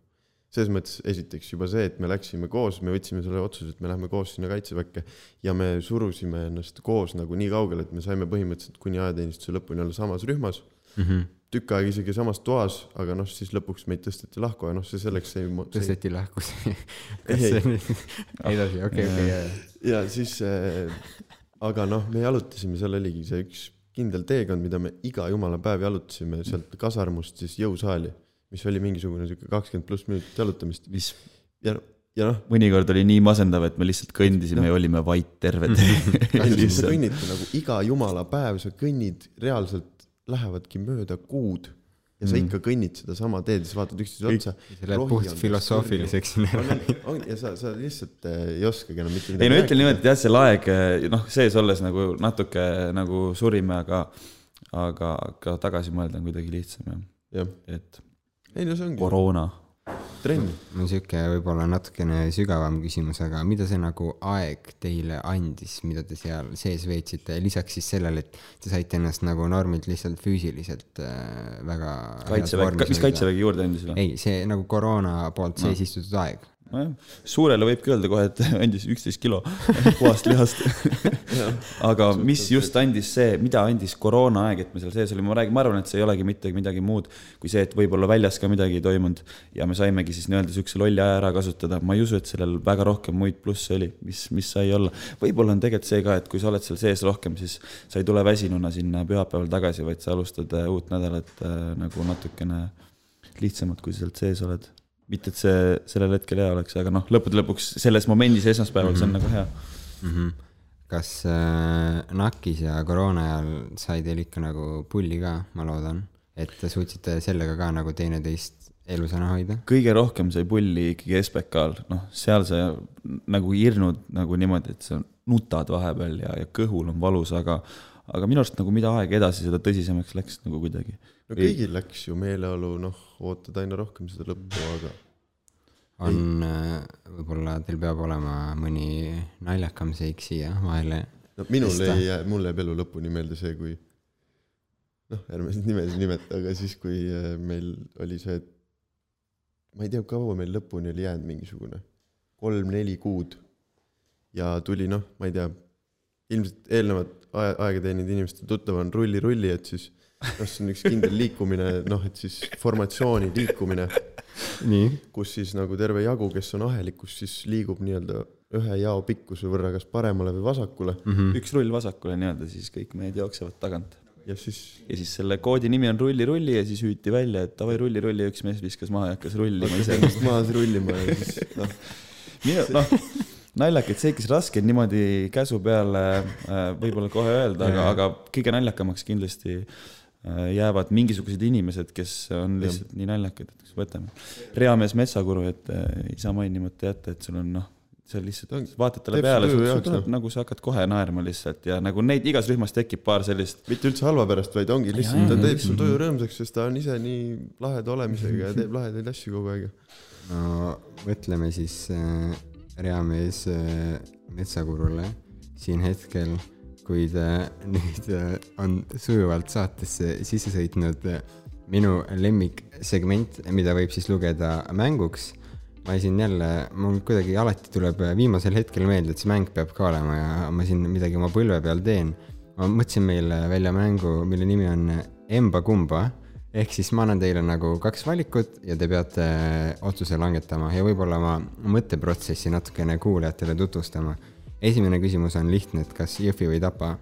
E: selles mõttes esiteks juba see, et me läksime koos, me võtsime selle otsuse, et me lähme koos sinna kaitseväkke ja me surusime ennast koos nagu nii kaugele, et me saime põhimõtteliselt kuni ajateenistuse lõpuni olla samas rühmas.
A: mm. -hmm.
E: Tükk aega isegi samas toas, aga noh, siis lõpuks meid tõsteti lahku ja noh, see selleks ei.
A: tõsteti lahku see. edasi, okei, okei,
E: ja siis äh,, aga noh, me jalutasime, seal oligi see üks kindel teekond, mida me iga jumala päev jalutasime sealt kasarmust siis jõusaali, mis oli mingisugune sihuke kakskümmend pluss minutit jalutamist
D: mis
E: ja, ja noh,
D: mõnikord oli nii masendav, et me lihtsalt kõndisime ja olime vait terve tee
E: sa kõnnidki nagu iga jumala päev, sa kõnnid reaalselt, lähevadki mööda kuud ja sa ikka kõnnid sedasama teed ja sa vaatad üksteisele otsa.
A: see läheb puht filosoofiliseks
E: ja sa, sa lihtsalt äh, ei oskagi enam mitte midagi
D: ei no ütlen niimoodi, et jah, see laeg noh, sees olles nagu natuke nagu surime, aga, aga ka tagasi mõelda on kuidagi lihtsam jah,
E: jah,
D: et
E: ei no see ongi.
D: koroona.
E: trenn.
A: mul on sihuke võib-olla natukene sügavam küsimus, aga mida see nagu aeg teile andis, mida te seal sees veetsite, lisaks siis sellele, et te saite ennast nagu normilt lihtsalt füüsiliselt äh, väga.
D: kaitsevägi, mis kaitsevägi juurde andis või?
A: ei, see nagu koroona poolt sees istutud aeg.
D: nojah, suurele võibki öelda kohe, et andis üksteist kilo puhast lihast. aga mis just andis see, mida andis koroonaaeg, et me seal sees olime, ma räägin, ma arvan, et see ei olegi mitte midagi muud kui see, et võib-olla väljas ka midagi ei toimunud ja me saimegi siis nii-öelda siukse lolli aja ära kasutada. ma ei usu, et sellel väga rohkem muid plusse oli, mis, mis sai olla. võib-olla on tegelikult see ka, et kui sa oled seal sees rohkem, siis sa ei tule väsinuna sinna pühapäeval tagasi, vaid sa alustad äh, uut nädalat äh, nagu natukene lihtsamalt, kui sa sealt sees oled mitte, et see sellel hetkel hea oleks, aga noh, lõppude lõpuks selles momendis esmaspäeval mm -hmm. see on nagu hea.
A: mm. -hmm. kas äh, NAK-is ja koroona ajal sai teil ikka nagu pulli ka, ma loodan, et te suutsite sellega ka nagu teineteist elusana hoida?
D: kõige rohkem sai pulli ikkagi SBK-l, noh, seal sa nagu hirnud nagu niimoodi, et sa nutad vahepeal ja, ja kõhul on valus, aga aga minu arust nagu mida aeg edasi, seda tõsisemaks läks nagu kuidagi.
E: no kõigil läks ju meeleolu, noh, ootad aina rohkem seda lõppu, aga
A: on, võib-olla teil peab olema mõni naljakam seik siia vahele.
E: no minul
A: Sest
E: ei jää, mul jääb elu lõpuni meelde see, kui noh, ärme siis nimesid nimeta, aga siis, kui äh, meil oli see, et ma ei tea, kaua meil lõpuni oli jäänud mingisugune kolm-neli kuud ja tuli noh, ma ei tea, ilmselt eelnevat aja, aega teeninud inimeste tuttav on rulli-rulli, et siis noh, see on üks kindel liikumine, noh, et siis formatsiooni liikumine, kus siis nagu terve jagu, kes on ahelikus, siis liigub nii-öelda ühe jao pikkuse võrra kas paremale või vasakule
A: mm. -hmm.
D: üks rull vasakule nii-öelda, siis kõik mehed jooksevad tagant.
E: ja siis
D: ja siis selle koodi nimi on rulli-rulli ja siis hüüti välja, et davai rulli-rulli ja üks mees viskas maha ja hakkas rullima ise.
E: ennast maas rullima ja siis noh,
D: minu, noh, naljakas, see ikka raske niimoodi käsu peale äh, võib-olla kohe öelda, aga, aga kõige naljakamaks kindlasti äh, jäävad mingisugused inimesed, kes on lihtsalt nii naljakad, et võtame. reamees Metsakuru, et äh, ei saa mainimata jätta, et sul on noh, sa lihtsalt vaatad talle peale, sul
E: jaoks,
D: tuleb nagu sa hakkad kohe naerma lihtsalt ja nagu neid igas rühmas tekib paar sellist
E: mitte üldse halva pärast, vaid ongi lihtsalt, ta teeb su tuju rõõmsaks, sest ta on ise nii laheda olemisega ja teeb lahedaid asju kogu aeg.
A: no mõtleme siis äh, reamees äh, Metsakurule. Siin hetkel, kui ta nüüd äh, on sujuvalt saatesse sisse sõitnud äh, minu lemmiksegment, mida võib siis lugeda mänguks. ma siin jälle, mul kuidagi alati tuleb viimasel hetkel meelde, et see mäng peab ka olema ja ma siin midagi oma põlve peal teen. ma mõtlesin meile välja mängu, mille nimi on Emba Kumba ehk siis ma annan teile nagu kaks valikut ja te peate otsuse langetama ja võib-olla ma mõtteprotsessi natukene kuulajatele tutvustama. Esimene küsimus on lihtne, et kas Jõhvi või Tapa?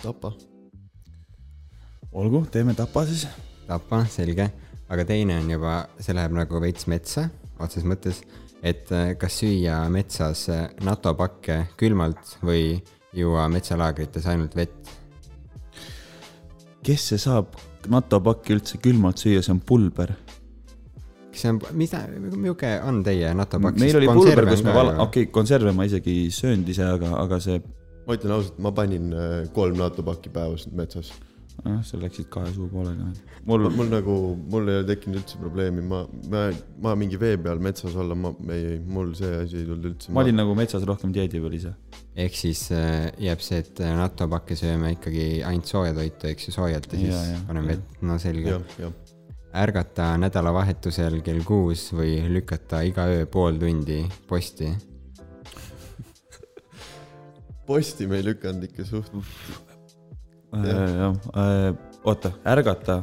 E: Tapa.
D: olgu, teeme tapa siis.
A: Tapa, selge, aga teine on juba, see läheb nagu veits metsa otseses mõttes, et äh, kas süüa metsas äh, NATO pakke külmalt või juua metsalaagrites ainult vett.
D: kes see saab NATO pakki üldse külmalt süüa, see on pulber.
A: Kas see on, mida, milline on teie NATO pakk?
D: meil oli pulber, kus me vala-, okei okay,, konserve ma isegi ei söönud ise, aga, aga see,
E: ma ütlen ausalt, ma panin äh, kolm NATO pakki päevas metsas.
D: noh, seal läksid kahe suu poolega. mul,
E: mul nagu, mul ei ole tekkinud üldse probleemi, ma, ma, ma mingi vee peal metsas olla, ma ei, mul see asi ei tulnud üldse.
D: ma olin nagu metsas rohkem dieedi peal ise.
A: ehk siis äh, jääb see, et äh, NATO pakke sööme ikkagi ainult sooja toitu, eks ju, soojalt ja siis
D: Ja, ja,
A: paneme vett, no selge.
E: jah, jah.
A: Ärgata nädalavahetusel kell kuus või lükata iga öö pool tundi posti
E: posti me ei lükanud ikka suht,
D: jah, oota, ärgata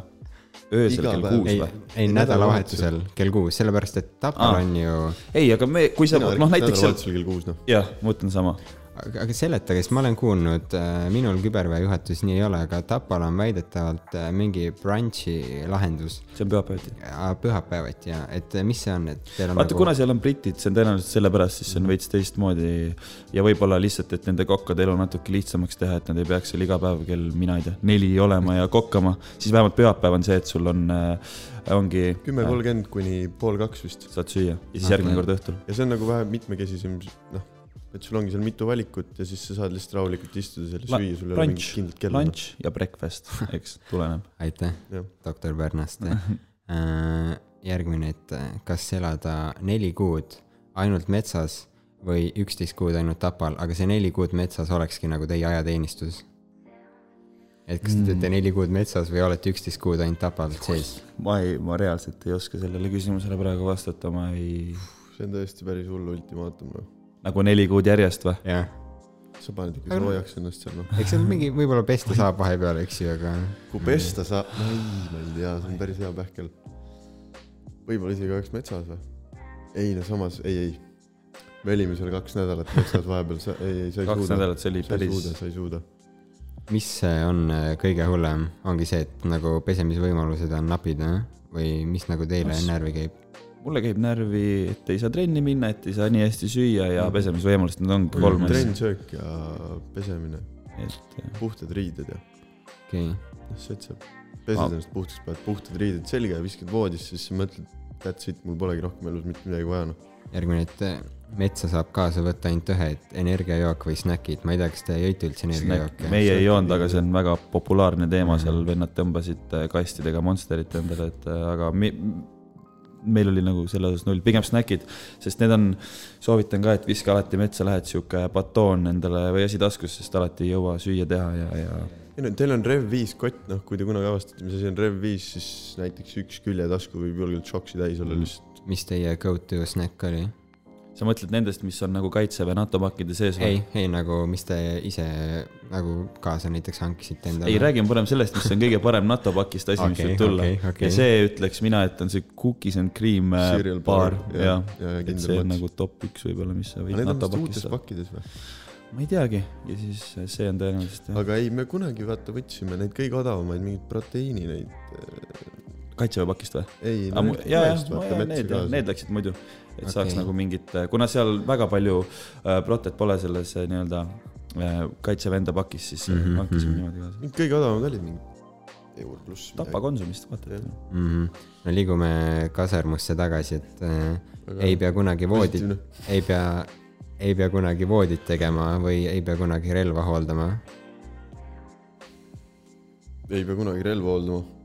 D: öösel
E: Iga
D: kell
E: päev.
D: kuus
A: ei
D: või?,
A: ei nädalavahetusel kell kuus, sellepärast et Tapal on ju,
D: ei, aga me, kui sa, noh näiteks
E: nädalavahetusel kell kuus noh.
D: jah, ma mõtlen sama.
A: Aga aga seletage, sest ma olen kuulnud, minul küberväe juhatus nii ei ole, aga Tapal on väidetavalt äh, mingi brunch'i lahendus
D: see on pühapäeviti.
A: ja pühapäeviti ja et äh, mis see on, et teil on
D: vaata nagu..., kuna seal on britid, see on tõenäoliselt sellepärast, siis see on veits teistmoodi ja võib-olla lihtsalt, et nende kokkade elu natuke lihtsamaks teha, et nad ei peaks seal iga päev kell, mina ei tea, neli olema ja kokkama, siis vähemalt pühapäev on see, et sul on äh,, ongi.
E: kümme kolmkümmend kuni pool kaks vist.
D: saad süüa ja siis
A: Okei.
D: järgmine kord õhtul.
E: ja see on nagu vähe mitmekesisem, noh, et sul ongi seal mitu valikut ja siis sa saad lihtsalt rahulikult istuda seal ja süüa, sul ei ole mingit
D: Lunch,
E: kindlat kella.
D: lunch ja breakfast, eks, tuleneb.
A: aitäh doktor Pärnaste. järgmine, et äh, kas elada neli kuud ainult metsas või üksteist kuud ainult Tapal, aga see neli kuud metsas olekski nagu teie ajateenistus? et kas te teete neli kuud metsas või olete üksteist kuud ainult Tapal sees?
D: ma ei, ma reaalselt ei oska sellele küsimusele praegu vastata, ma ei,
E: see on tõesti päris hull ultimaatum, noh.
D: Nagu neli kuud järjest või?
A: jah,
E: sa paned ikka
A: Aga
E: soojaks ennast seal, noh.
A: eks seal mingi, võib-olla pesta saab vahepeal, eks ju, aga
E: kui pesta saab, ei, ma ei tea, see on päris hea pähkel. võib-olla isegi oleks metsas või? ei no samas, ei, ei. me olime seal kaks nädalat metsas vahepeal, sa, ei, ei, sa ei
D: kaks
E: suuda.
D: nädalat, see oli päris
E: sa ei suuda.
A: mis on äh, kõige hullem, ongi see, et nagu pesemisvõimalused on napid, või mis nagu teile
D: Kas-
A: närvi käib?
D: Mulle käib närvi, et ei saa trenni minna, et ei saa nii hästi süüa ja
E: Mhm.
D: pesemisvõimalused, need ongi kolm asja.
E: trenn, söök ja pesemine,
D: et
E: puhtad riided ja,
A: okei,
E: noh, see, et sa pesed
D: Aa.
E: ennast puhtaks, paned puhtad riided selga ja viskad voodisse, siis sa mõtled, that's it, mul polegi rohkem elus mitte midagi vaja, noh.
A: järgmine, et äh, metsa saab kaasa võtta ainult ühe, et energiajook või snäkid, ma ei tea, kas te jõite üldse energiajooke?
D: meie ei joonud, aga see on väga populaarne teema seal, vennad tõmbasid äh, kastidega Monsterit endale, et äh, aga me, meil oli nagu selle osas null, pigem snäkid, sest need on, soovitan ka, et viska alati metsa, lähed sihuke batoon endale või asi taskus, sest alati ei jõua süüa teha ja, ja
E: ei no teil on Rev5 kott, noh, kui te kunagi avastate, mis asi on Rev5, siis näiteks üks küljetasku võib julgelt šoksi täis olla lihtsalt.
A: mis teie go-to snäkk oli?
D: Sa mõtled nendest, mis on nagu kaitseväe NATO pakkide sees
A: ei, ei nagu, mis te ise nagu kaasa näiteks hankisite endale?
D: ei, räägime parem sellest, mis on kõige parem NATO pakist asi, mis
A: Okei,
D: võib tulla
A: okei, okei.
D: ja see ütleks mina, et on see cookies and cream äh,
E: Cereal bar,
D: ja,
E: jah,
D: ja,
E: ja
D: et see on nagu top üks võib-olla, mis sa võid
E: need
D: NATO
E: uutes
D: saada.
E: pakkides või?
D: ma ei teagi ja siis see on tõenäoliselt jah,
E: aga ei, me kunagi vaata võtsime neid kõige odavamaid mingeid proteiini neid,
D: kaitseväe pakist või?
E: ei,
D: ja, ja, ja need, need läksid muidu, et okay. saaks nagu mingit, kuna seal väga palju äh, protet pole selles äh, nii-öelda äh, kaitseväe enda pakis, siis mm
A: Mhm,
D: -hmm. hankisime
A: mhm.
D: niimoodi kaasa.
E: kõige odavamad olid mingid eur pluss.
D: Tapa Konsumist, vaata
A: mm. -hmm. no liigume kasermusse tagasi, et äh, ei pea kunagi voodit, ei pea, ei pea kunagi voodit tegema või ei pea kunagi relva hooldama.
E: ei pea kunagi relva hooldama.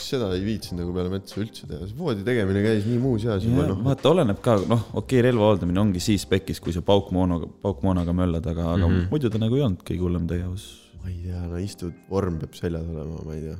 E: Seda ei viitsinud nagu peale metsa üldse teha, see voodi tegemine käis nii muus eas juba noh.
D: vaata, oleneb ka, noh, okei okay,, relva hooldamine ongi siis pekis, kui sa paukmoonaga, paukmoonaga möllad, aga mm, -hmm. aga
A: Mhm.
D: muidu ta nagu ei olnud kõige hullem tegevus.
E: ma ei tea, no istud, vorm peab seljas olema, ma ei tea.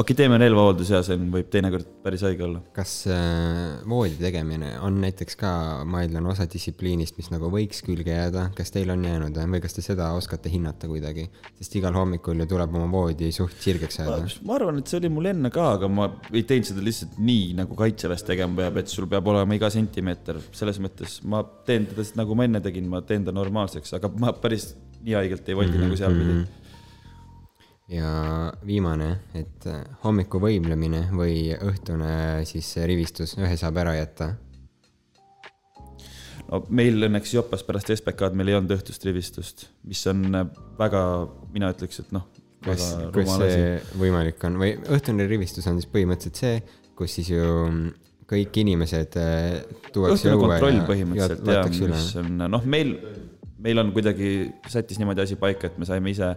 D: Okei teeme relvahooldus ja see võib teinekord päris haige olla.
A: kas äh, voodi tegemine on näiteks ka, ma eeldan, osa distsipliinist, mis nagu võiks külge jääda, kas teil on jäänud või kas te seda oskate hinnata kuidagi? sest igal hommikul ju tuleb oma voodi suht sirgeks ajada.
D: ma arvan, et see oli mul enne ka, aga ma ei teinud seda lihtsalt nii, nagu kaitseväes tegema peab, et sul peab olema iga sentimeeter, selles mõttes ma teen teda nagu ma enne tegin, ma teen ta normaalseks, aga ma päris nii haigelt ei voldi mm -hmm. nagu seal pidi.
A: Ja viimane, et äh, hommiku võimlemine või õhtune siis rivistus, ühe saab ära jätta.
D: no meil õnneks Jopas pärast SBK-d meil ei olnud õhtust rivistust, mis on äh, väga, mina ütleks, et noh,
A: kas kas see võimalik on või õhtune rivistus on siis põhimõtteliselt see, kus siis ju mm, kõik inimesed äh, tuuakse õue ja loetakse üle.
D: noh, meil, meil on kuidagi sättis niimoodi asi paika, et me saime ise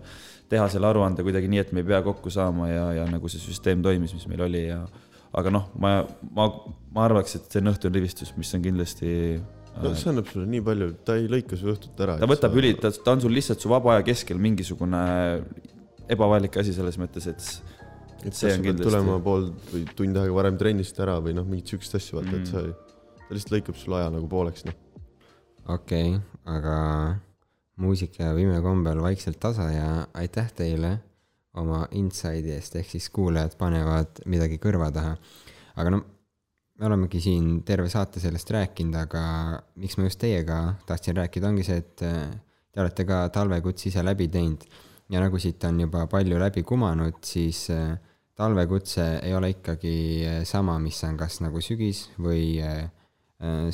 D: teha selle aruande kuidagi nii, et me ei pea kokku saama ja, ja nagu see süsteem toimis, mis meil oli ja aga noh, ma, ma, ma arvaks, et see on õhtune rivistus, mis on kindlasti
E: no see annab sulle nii palju, ta ei lõika su õhtut ära.
D: ta võtab üli, ta, ta on sul lihtsalt su vaba aja keskel mingisugune ebavajalik asi selles mõttes, et
E: et
D: See on kindlasti-
E: tulema pool või tund aega varem trennist ära või noh, mingit siukest asja vaata mm.,
D: Mm.
E: et sa ei, ta lihtsalt lõikab sulle aja nagu pooleks noh.
A: okei okay,, aga muusika jääb imekombel vaikselt tasa ja aitäh teile oma inside'i eest, ehk siis kuulajad panevad midagi kõrva taha. aga no me olemegi siin terve saate sellest rääkinud, aga miks ma just teiega tahtsin rääkida, ongi see, et äh, te olete ka talvekutse ise läbi teinud ja nagu siit on juba palju läbi kumanud, siis äh, talvekutse ei ole ikkagi äh, sama, mis on kas nagu sügis või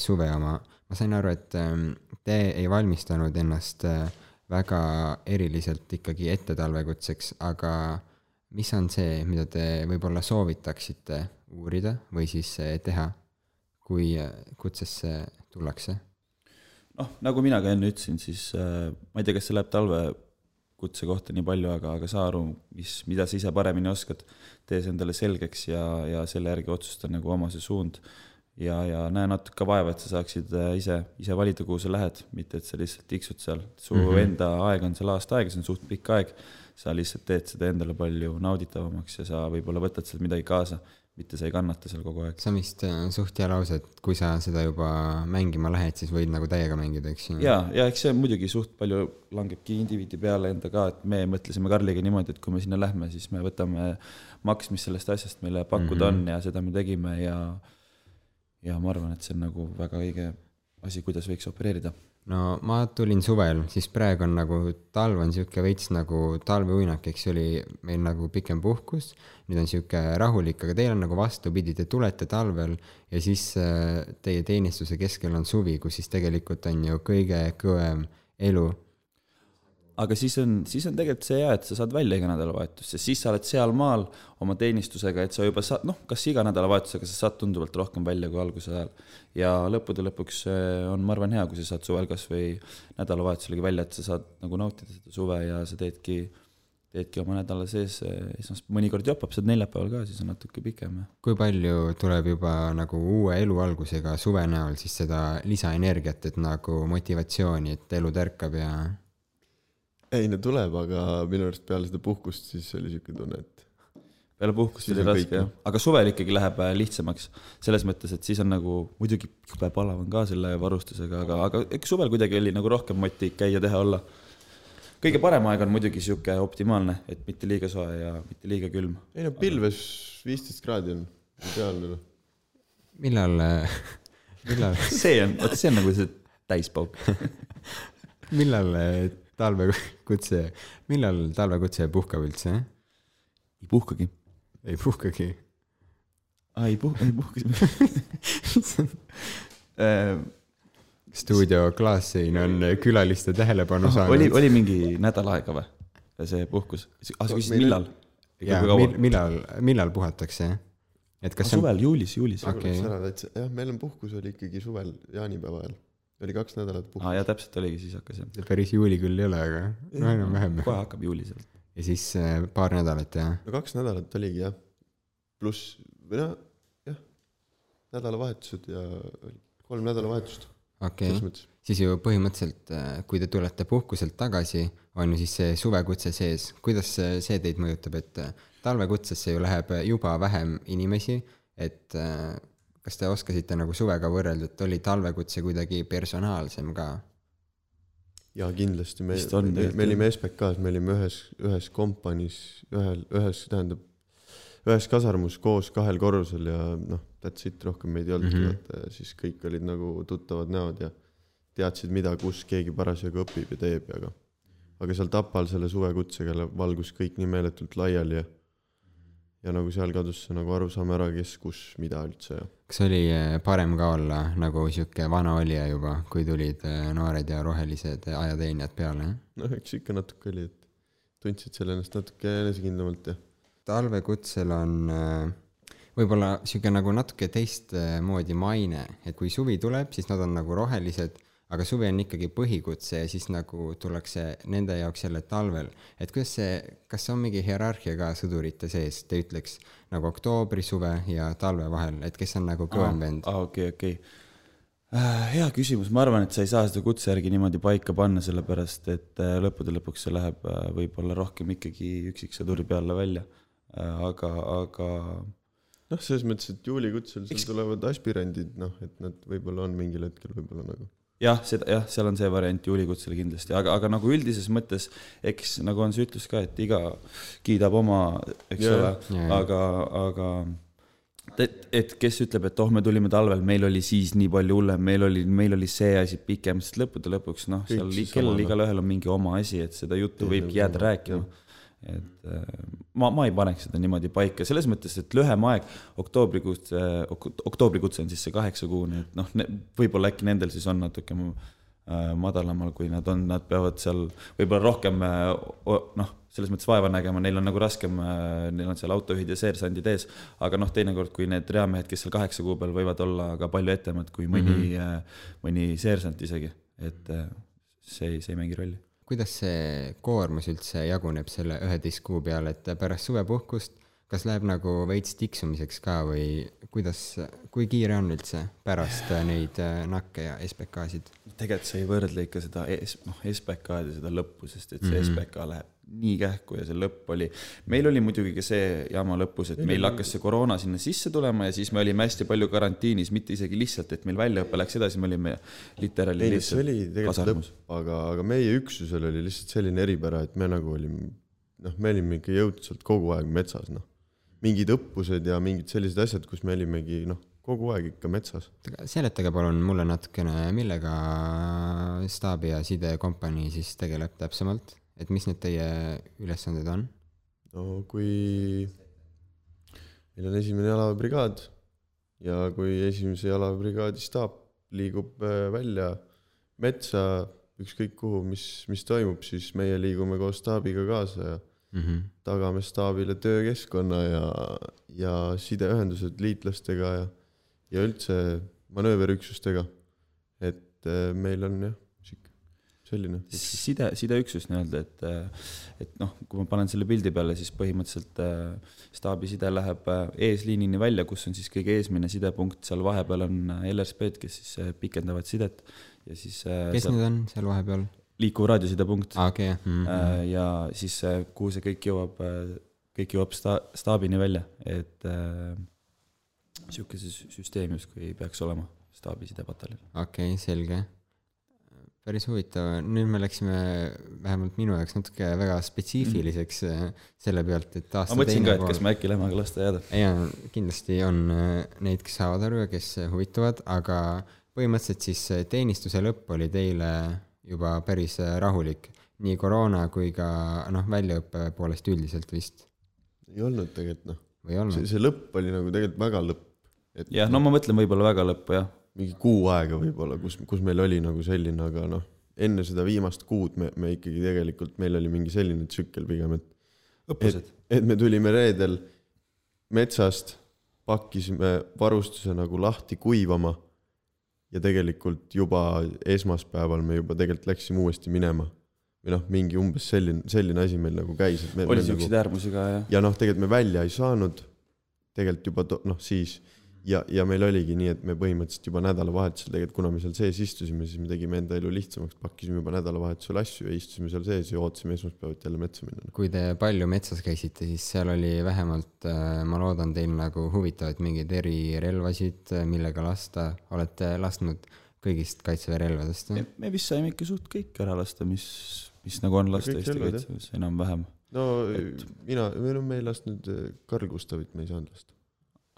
A: suve oma. ma sain aru, et ähm, te ei valmistanud ennast äh, väga eriliselt ikkagi ette talvekutseks, aga mis on see, mida te võib-olla soovitaksite uurida või siis äh, teha, kui äh, kutsesse tullakse?
D: noh, nagu mina ka enne ütlesin, siis ma ei tea, kas see läheb talvekutse kohta nii palju, aga, aga saa aru, mis, mida sa ise paremini oskad, tee see endale selgeks ja, ja selle järgi otsusta nagu oma see suund. ja, ja näe natuke vaeva, et sa saaksid äh, ise, ise valida, kuhu sa lähed, mitte et sa lihtsalt tiksud seal. su mm. -hmm. enda aeg on seal aasta aega, see on suht pikk aeg, sa lihtsalt teed seda endale palju nauditavamaks ja sa võib-olla võtad sealt midagi kaasa, mitte sa ei kannata seal kogu aeg.
A: see on vist äh, suht hea lause, et kui sa seda juba mängima lähed, siis võid nagu täiega mängida, eks ju.
D: ja, ja eks see muidugi suht palju langebki indiviidi peale enda ka, et me mõtlesime Karliga niimoodi, et kui me sinna lähme, siis me võtame maks, mis sellest asjast meile pakkuda mm -hmm. on ja seda me tegime ja ja ma arvan, et see on nagu väga õige asi, kuidas võiks opereerida.
A: no ma tulin suvel, siis praegu on nagu talv on sihuke veits nagu talveuinak, eks oli meil nagu pikem puhkus. nüüd on sihuke rahulik, aga teil on nagu vastupidi, te tulete talvel ja siis äh, teie teenistuse keskel on suvi, kus siis tegelikult on ju kõige kõvem elu.
D: Aga siis on, siis on tegelikult see hea, et sa saad välja iga nädalavahetus, sest siis sa oled sealmaal oma teenistusega, et sa juba saad, noh, kas iga nädalavahetusega sa saad tunduvalt rohkem välja kui alguse ajal. ja lõppude lõpuks eh, on, ma arvan, hea, kui sa saad suvel kas või nädalavahetuselegi välja, et sa saad nagu nautida seda suve ja sa teedki, teedki oma nädala sees eh, esmas-, mõnikord jopab, saad neljapäeval ka, siis on natuke pikem
A: kui palju tuleb juba nagu uue elu algusega suve näol siis seda lisaenergiat, et nagu motivatsiooni, et elu tärkab ja
E: ei no tuleb, aga minu arust peale seda puhkust siis oli siuke tunne, et
D: peale puhkust
E: Siis
D: oli raske jah aga suvel ikkagi läheb äh, lihtsamaks. selles mõttes, et siis on nagu muidugi jube palav on ka selle varustusega, aga, aga eks suvel kuidagi oli nagu rohkem moti käia, teha, olla. kõige parem aeg on muidugi sihuke optimaalne, et mitte liiga soe ja mitte liiga külm.
E: ei no pilves viisteist kraadi on, ideaalne noh.
A: millal, millal,
D: see on, vot see on nagu see täispauk.
A: millal eh, talvekutse, millal talvekutse puhkab üldse?
D: ei puhkagi.
A: ei puhkagi.
D: aa, ei puh-, ei puhka.
A: stuudio klaassein on külaliste tähelepanu saanud.
D: oli, oli mingi nädal aega või? see puhkus. aa, sa küsisid millal?
A: jaa, millal, millal puhatakse? et kas on,
D: suvel, juulis, juulis.
A: Okei.
E: täitsa, jah, meil on puhkus oli ikkagi suvel jaanipäeva ajal. Oli kaks nädalat
D: aa,
E: puhkust.
D: jaa, täpselt oligi, siis hakkas jah.
A: päris juuli küll ei ole, aga no enam-vähem.
D: kohe hakkab juulis.
A: ja siis eh, paar nädalat jah.
E: no kaks nädalat oligi jah, pluss, või noh, jah, nädalavahetused ja oli kolm nädalavahetust
A: okei okay., siis ju põhimõtteliselt, kui te tulete puhkuselt tagasi, on ju siis see suvekutse sees. kuidas see, see teid mõjutab, et eh, talvekutsesse ju läheb juba vähem inimesi, et kas te oskasite nagu suvega võrrelda, et oli talvekutse kuidagi personaalsem ka?
E: jaa, kindlasti, me me, me olime SBK-s, me olime ühes, ühes kompaniis, ühel, ühes, tähendab, ühes kasarmus koos kahel korrusel ja noh, that's it, rohkem meid ei olnudki mm, -hmm. vaata ja siis kõik olid nagu tuttavad näod ja teadsid, mida, kus keegi parasjagu õpib ja teeb ja aga aga seal Tapal selle suvekutsega valgus kõik nii meeletult laiali ja ja nagu seal kadus see nagu arusaam ära, kes, kus, mida üldse ja
A: kas oli eh, parem ka olla nagu sihuke vana olija juba, kui tulid eh, noored ja rohelised ajateenijad peale?
E: noh, eks ikka natuke oli, et tundsid seal ennast natuke enesekindlamalt ja
A: talvekutsel on äh, võib-olla sihuke nagu natuke teistmoodi maine, et kui suvi tuleb, siis nad on nagu rohelised, aga suvi on ikkagi põhikutse ja siis nagu tullakse nende jaoks jälle talvel. et kuidas see, kas on mingi hierarhia ka sõdurite sees, te ütleks nagu oktoobri, suve ja talve vahel, et kes on nagu kõvem vend?
D: aa, okei, okei. hea küsimus, ma arvan, et sa ei saa seda kutse järgi niimoodi paika panna, sellepärast et äh, lõppude lõpuks see läheb äh, võib-olla rohkem ikkagi üksiksõduri peale välja. aga, aga
E: noh, selles mõttes, et juulikutsel sul tulevad aspirandid, noh, et nad võib-olla on mingil hetkel võib-olla nagu
D: jah, seda jah, seal on see variant juulikutsel kindlasti, aga, aga nagu üldises mõttes, eks nagu on see ütlus ka, et iga kiidab oma, eks
E: Jaa.
D: ole,
A: jaa.
D: aga, aga et, et kes ütleb, et oh, me tulime talvel, meil oli siis nii palju hullem, meil oli, meil oli see asi pikem, sest lõppude lõpuks noh, seal kellel
E: sama, noh.
D: igalühel on mingi oma asi, et seda juttu võibki jääda rääkima. Et äh, ma, ma ei paneks seda niimoodi paika, selles mõttes, et lühem aeg, oktoobrikuus, oktoobrikutse on siis see kaheksakuune, et noh, võib-olla äkki nendel siis on natuke äh, madalamal, kui nad on, nad peavad seal võib-olla rohkem äh, noh, selles mõttes vaeva nägema, neil on nagu raskem, neil on seal autojuhid ja seersandid ees, aga noh, teinekord, kui need reamehed, kes seal kaheksa kuu peal võivad olla ka palju etemad kui mõni mm, -hmm. mõni seersant isegi, et äh, see, see ei mängi rolli
A: kuidas see koormus üldse jaguneb selle üheteist kuu peale, et pärast suvepuhkust, kas läheb nagu veits tiksumiseks ka või kuidas, kui kiire on üldse pärast neid äh, nakke ja SBK-sid?
D: tegelikult sa ei võrdle ikka seda es-, noh, SBK-d ja seda lõppu, sest et see mm. -hmm. SBK läheb nii kähku ja see lõpp oli, meil oli muidugi ka see jama lõpus, et meil hakkas see koroona sinna sisse tulema ja siis me olime hästi palju karantiinis, mitte isegi lihtsalt, et meil väljaõpe läks edasi, me olime literaali
E: ei, see oli
D: lihtsalt
E: tegelikult
D: kasarmus
E: lõpp, aga, aga meie üksusel oli lihtsalt selline eripära, et me nagu olime, noh, me olime ikka jõudsalt kogu aeg metsas, noh. mingid õppused ja mingid sellised asjad, kus me olimegi, noh, kogu aeg ikka metsas.
A: seletage palun mulle natukene, millega staabi- ja sidekompanii siis tegeleb täpsemalt, et mis need teie ülesanded on?
E: no kui meil on esimene jalaväebrigaad ja kui esimese jalaväebrigaadi staap liigub äh, välja metsa, ükskõik kuhu, mis, mis toimub, siis meie liigume koos staabiga kaasa ja
A: Mm -hmm.
E: tagame staabile töökeskkonna ja, ja sideühendused liitlastega ja, ja üldse manööverüksustega. et äh, meil on jah, selline
D: side, sideüksus nii-öelda, et, et noh, kui ma panen selle pildi peale, siis põhimõtteliselt äh, staabiside läheb äh, eesliinini välja, kus on siis kõige eesmine sidepunkt, seal vahepeal on äh, LRSP-d, kes siis äh, pikendavad sidet ja siis äh,
A: kes
D: seal
A: need on seal vahepeal?
D: liikuv raadiosidepunkt
A: aa, okei, jah mm.
D: äh,
A: -hmm.
D: ja siis äh, kuhu see kõik jõuab, kõik jõuab sta-, staabini välja, et äh, niisugune süsteem justkui peaks olema staabisidepataljon.
A: okei okay,, selge. Päris huvitav, nüüd me läksime vähemalt minu jaoks natuke väga spetsiifiliseks mm. selle pealt, et aasta
D: ma mõtlesin ka, et kas me äkki lähme ka lasteaeda.
A: jaa, kindlasti on äh, neid, kes saavad aru ja kes äh, huvituvad, aga põhimõtteliselt siis teenistuse lõpp oli teile juba päris rahulik, nii koroona kui ka noh, väljaõppe poolest üldiselt vist
E: ei olnud tegelikult noh, see,
A: olnud?
E: see lõpp oli nagu tegelikult väga lõpp. et
D: jah, no ma mõtlen võib-olla väga lõppu jah
E: mingi kuu aega võib-olla, kus, kus meil oli nagu selline, aga noh, enne seda viimast kuud me, me ikkagi tegelikult, meil oli mingi selline tsükkel pigem, et
D: õppused.
E: et me tulime reedel metsast, pakkisime varustuse nagu lahti kuivama ja tegelikult juba esmaspäeval me juba tegelikult läksime uuesti minema. või noh, mingi umbes selline, selline asi meil nagu käis,
D: oli
E: me
D: siukseid
E: nagu,
D: äärmusi ka jah.
E: ja noh, tegelikult me välja ei saanud, tegelikult juba noh, siis ja, ja meil oligi nii, et me põhimõtteliselt juba nädalavahetusel tegelikult, kuna me seal sees istusime, siis me tegime enda elu lihtsamaks, pakkisime juba nädalavahetusel asju ja istusime seal sees ja ootasime esmaspäevalt jälle metsa minna.
A: kui te palju metsas käisite, siis seal oli vähemalt, ma loodan, teil nagu huvitavaid mingeid erirelvasid, millega lasta, olete lasknud kõigist kaitseväe relvadest
D: me vist saime ikka suht kõik ära lasta, mis, mis nagu on lasta Eesti kaitseväes enam-vähem.
E: no et... mina, või no me ei lasknud äh, Karl Gustavit, me ei saanud lasta.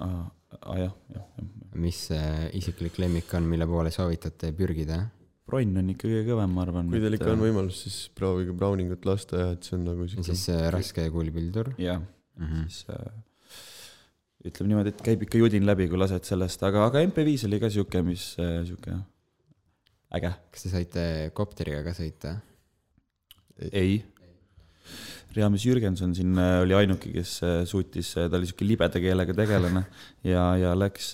D: aa, aa jah, jah, jah.
A: mis see isiklik lemmik on, mille poole soovitate pürgida?
D: Bronn on ikka kõige kõvem, ma arvan.
E: kui teil ikka on võimalus, siis proovige Browningut lasta ja et see on nagu siuke
A: siis see raske kuulipildur
D: jah,
A: mm. -hmm.
D: siis äh, ütleme niimoodi, et käib ikka judin läbi, kui lased sellest, aga, aga MP5 oli ka sihuke, mis äh, sihuke äge.
A: kas te saite kopteriga ka sõita?
D: ei. Riamis Jürgenson siin äh, oli ainuke, kes äh, suutis, ta oli sihuke libeda keelega tegelane ja, ja läks,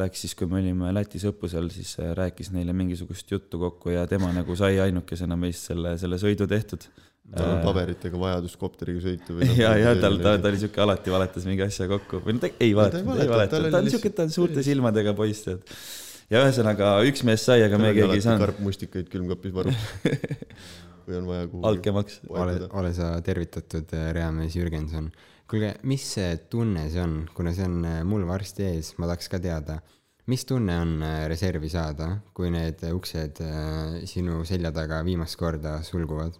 D: läks siis, kui me olime Lätis õppusel, siis äh, rääkis neile mingisugust juttu kokku ja tema nagu sai ainukesena meist selle, selle sõidu tehtud.
E: tal on paberitega vajadus kopteriga sõita või noh,
D: ja, ja tal, ta, ta oli sihuke alati valetas mingi asja kokku või no ta ei valetanud, ei valetanud, ta on sihuke, ta on suurte silmadega poiss, tead. ja ühesõnaga üks mees sai, aga me keegi ei saanud.
E: karpmustikaid külmkapis varuks. kui on vaja kuhugi
D: altkäemaks.
A: ole ole sa tervitatud, reamees Jürgenson. kuulge, mis see tunne see on, kuna see on äh, mul varsti ees, ma tahaks ka teada, mis tunne on äh, reservi saada, kui need uksed äh, sinu selja taga viimast korda sulguvad?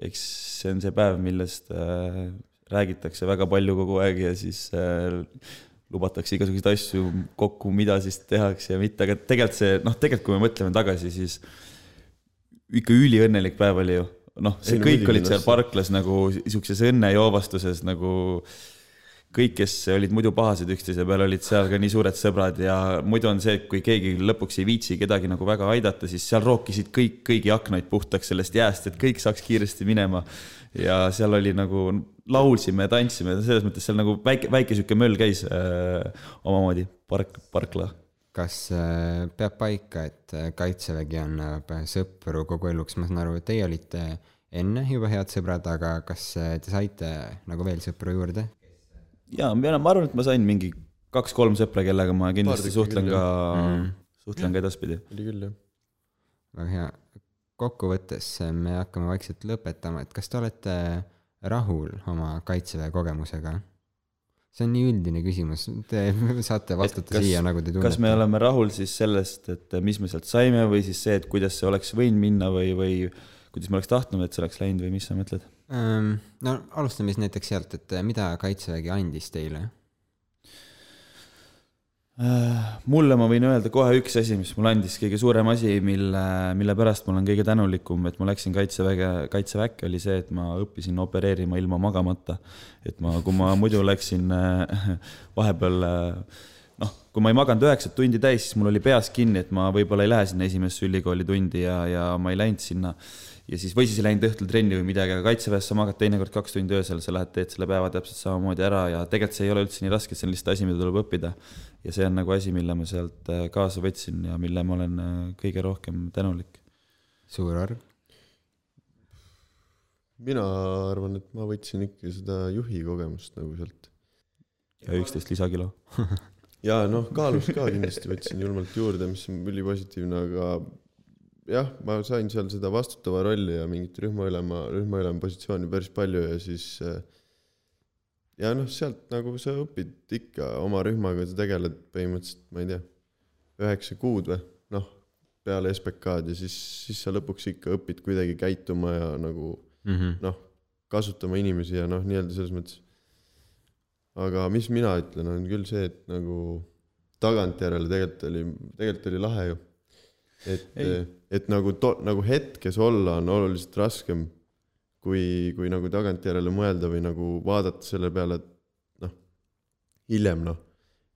D: eks see on see päev, millest äh, räägitakse väga palju kogu aeg ja siis äh, lubatakse igasuguseid asju kokku, mida siis tehakse ja mitte, aga tegelikult see, noh, tegelikult kui me mõtleme tagasi, siis ikka üliõnnelik päev oli ju. noh, see
E: Ei
D: kõik olid seal parklas nagu siukses õnnejoovastuses nagu kõik, kes olid muidu pahased üksteise peale, olid seal ka nii suured sõbrad ja muidu on see, et kui keegi lõpuks ei viitsi kedagi nagu väga aidata, siis seal rookisid kõik kõigi aknaid puhtaks sellest jääst, et kõik saaks kiiresti minema. ja seal oli nagu, laulsime ja tantsime, selles mõttes seal nagu väike, väike sihuke möll käis äh, omamoodi, park, parkla.
A: Kas äh, peab paika, et äh, kaitsevägi annab äh, sõpru kogu eluks, ma saan aru, et teie olite enne juba head sõbrad, aga kas te saite nagu veel sõpru juurde?
D: ja ma ma arvan, et ma sain mingi kaks-kolm sõpra, kellega ma kindlasti suhtlen
E: küll,
D: ka
A: Mm.,
D: suhtlen ka edaspidi.
E: oli küll jah.
A: väga hea. kokkuvõttes me hakkame vaikselt lõpetama, et kas te olete rahul oma kaitseväe kogemusega? See on nii üldine küsimus, te saate vastata
D: kas-
A: siia, nagu te tunnete.
D: kas me oleme rahul siis sellest, et mis me sealt saime või siis see, et kuidas see oleks võinud minna või, või kuidas me oleks tahtnud, et see oleks läinud või mis sa mõtled?
A: No alustame siis näiteks sealt, et mida kaitsevägi andis teile?
D: Mulle ma võin öelda kohe üks asi, mis mulle andis kõige suurem asi, mille, mille pärast ma olen kõige tänulikum, et ma läksin kaitseväge, kaitseväkke, oli see, et ma õppisin opereerima ilma magamata. et ma, kui ma muidu läksin äh, vahepeal äh, noh, kui ma ei maganud üheksat tundi täis, siis mul oli peas kinni, et ma võib-olla ei lähe sinna esimesse ülikooli tundi ja, ja ma ei läinud sinna. Ja siis, või siis ei läinud õhtul trenni või midagi, aga kaitseväes sa magad teinekord kaks tundi öösel, sa lähed, teed selle päeva täpselt samamoodi ära ja tegelikult see ei ole üldse nii raske, see on lihtsalt asi, mida tuleb õppida ja see on nagu asi, mille ma sealt äh, kaasa võtsin ja mille ma olen äh, kõige rohkem tänulik.
A: suur arv.
E: mina arvan, et ma võtsin ikka seda juhi kogemust nagu sealt.
D: ja üksteist lisakilo.
E: ja noh, kaalus ka kindlasti võtsin julmalt juurde, mis on ülipositiivne, aga jah, ma sain seal seda vastutava rolli ja mingit rühmaülema, rühmaülema positsiooni päris palju ja siis äh, ja noh, sealt nagu sa õpid ikka oma rühmaga, sa tegeled põhimõtteliselt, ma ei tea, üheksa kuud või noh, peale SBK-d ja siis, siis sa lõpuks ikka õpid kuidagi käituma ja nagu
A: Mm -hmm.
E: noh, kasutama inimesi ja noh, nii-öelda selles mõttes. aga mis mina ütlen, on küll see, et nagu tagantjärele tegelikult oli, tegelikult oli lahe ju. Et
D: Ei.,
E: et nagu to-, nagu hetkes olla on oluliselt raskem kui, kui nagu tagantjärele mõelda või nagu vaadata selle peale, et noh, hiljem noh,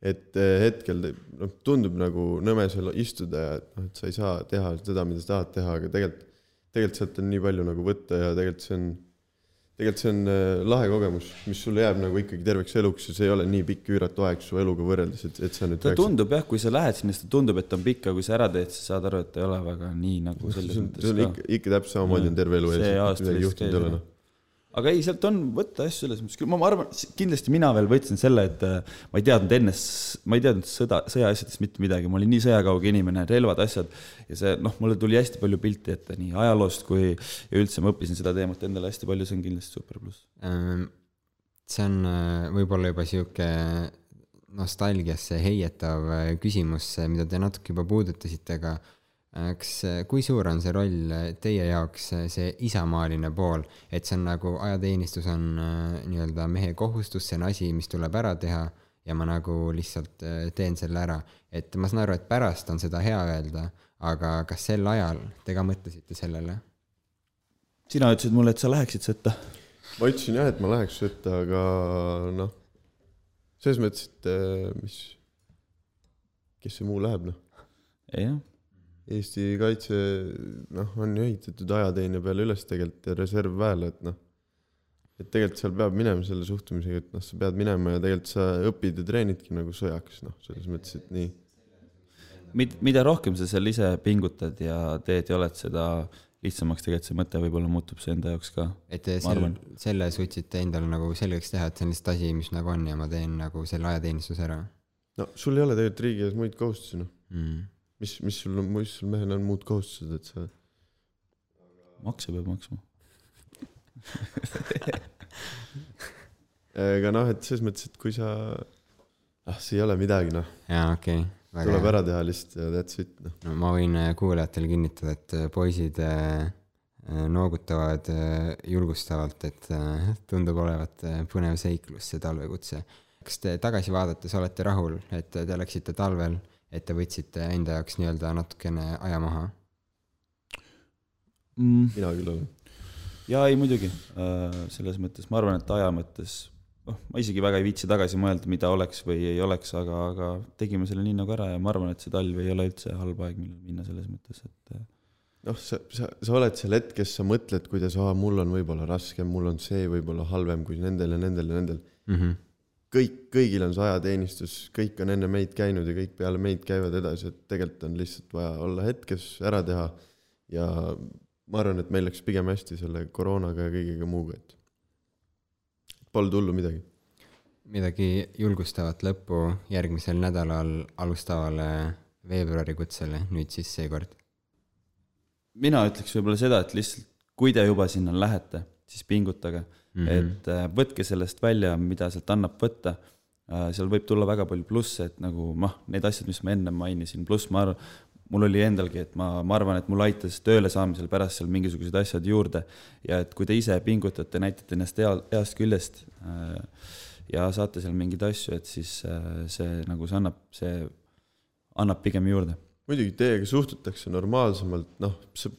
E: et eh, hetkel noh, tundub nagu nõme seal istuda ja et noh, et sa ei saa teha seda, mida sa tahad teha, aga tegelikult tegelikult sealt on nii palju nagu võtta ja tegelikult see on, tegelikult see on äh, lahe kogemus, mis sulle jääb nagu ikkagi terveks eluks ja see ei ole nii pikk üüratu aeg su eluga võrreldes, et, et sa nüüd
D: ta tundub jah, kui sa lähed sinna, siis ta tundub, et on pikk, aga kui sa ära teed, siis saad aru, et ei ole väga nii nagu selles mõttes
E: see on
D: ka.
E: ikka, ikka täpselt samamoodi on terve elu ees, midagi juhtunud ei ole noh.
D: Aga ei, sealt on võtta asju selles mõttes küll, ma, arvan, kindlasti mina veel võtsin selle, et äh, ma ei teadnud enne, ma ei teadnud sõda, sõjaasjadest mitte midagi, ma olin nii sõjakauge inimene, relvad, asjad. Ja see noh, mulle tuli hästi palju pilti ette nii ajaloost kui ja üldse ma õppisin seda teemat endale hästi palju, see on kindlasti super pluss.
A: Ehm, see on äh, võib-olla juba sihuke nostalgiasse heietav äh, küsimus, mida te natuke juba puudutasite, aga kas, kui suur on see roll äh, teie jaoks, see isamaaline pool, et see on nagu ajateenistus on nii-öelda mehe kohustus, see on asi, mis tuleb ära teha ja ma nagu lihtsalt teen selle ära. et ma saan aru, et pärast on seda hea öelda, aga kas sel ajal te ka mõtlesite sellele?
D: sina ütlesid mulle, et sa läheksid sõtta.
E: ma ütlesin jah, et ma läheks sõtta, aga noh, selles mõttes, et mis, kes see muu läheb noh.
D: jah,
E: Eesti kaitse noh, on ju ehitatud ajateene peale üles tegelikult ja reservväele, et noh, et tegelikult seal peab minema selle suhtumisega, et noh, sa pead minema ja tegelikult sa õpid ja treenidki nagu sõjaks, noh, selles mõttes, et nii.
D: Mid-, mida rohkem sa seal ise pingutad ja teed ja oled, seda lihtsamaks tegelikult see mõte võib-olla muutub see enda jaoks ka.
A: et
D: Ma
A: sel, selle suutsite endale nagu selgeks teha, et see on lihtsalt asi, mis nagu on ja ma teen nagu selle ajateenistuse ära
E: no sul ei ole tegelikult riigi ees muid kohustusi, noh.
A: mm..
E: mis, mis sul on, mis sul mehel on muud kohustused, et sa
D: makse peab maksma.
E: aga noh, et selles mõttes, et kui sa, ah, see ei ole midagi, noh,
A: jaa, okei okay.,
E: tuleb ära teha lihtsalt ja that's it, noh.
A: no ma võin äh, kuulajatele kinnitada, et äh, poisid äh, noogutavad julgustavalt, et tundub olevat põnev seiklus, see talvekutse. kas te tagasi vaadates olete rahul, et te läksite talvel, et te võtsite enda jaoks nii-öelda natukene aja maha?
D: mm,.
E: mina küll olen.
D: jaa, ei muidugi, selles mõttes ma arvan, et aja mõttes noh, ma isegi väga ei viitsi tagasi mõelda, mida oleks või ei oleks, aga, aga tegime selle nii nagu ära ja ma arvan, et see talv ei ole üldse halb aeg, millal minna selles mõttes, et äh,
E: noh, sa, sa, sa oled seal hetkes, sa mõtled, kuidas, aa, mul on võib-olla raskem, mul on see võib-olla halvem kui nendel ja nendel ja nendel.
A: Mm -hmm.
E: kõik, kõigil on see ajateenistus, kõik on enne meid käinud ja kõik peale meid käivad edasi, et tegelikult on lihtsalt vaja olla hetkes, ära teha ja ma arvan, et meil läks pigem hästi selle koroonaga ja kõigega muuga, et polnud hullu midagi.
A: midagi julgustavat lõppu järgmisel nädalal alustavale veebruarikutsele, nüüd siis seekord.
D: mina ütleks võib-olla seda, et lihtsalt kui te juba sinna lähete, siis pingutage mm. -hmm. et äh, võtke sellest välja, mida sealt annab võtta. seal võib tulla väga palju plusse, et nagu noh, need asjad, mis ma enne mainisin, pluss ma arvan, mul oli endalgi, et ma, ma arvan, et mul aitas tööle saamisel pärast seal mingisugused asjad juurde ja et kui te ise pingutate, näitate ennast hea, heast küljest äh, ja saate seal mingeid asju, et siis äh, see nagu see annab, see annab pigem juurde.
E: muidugi teiega suhtutakse normaalsemalt, noh, sa,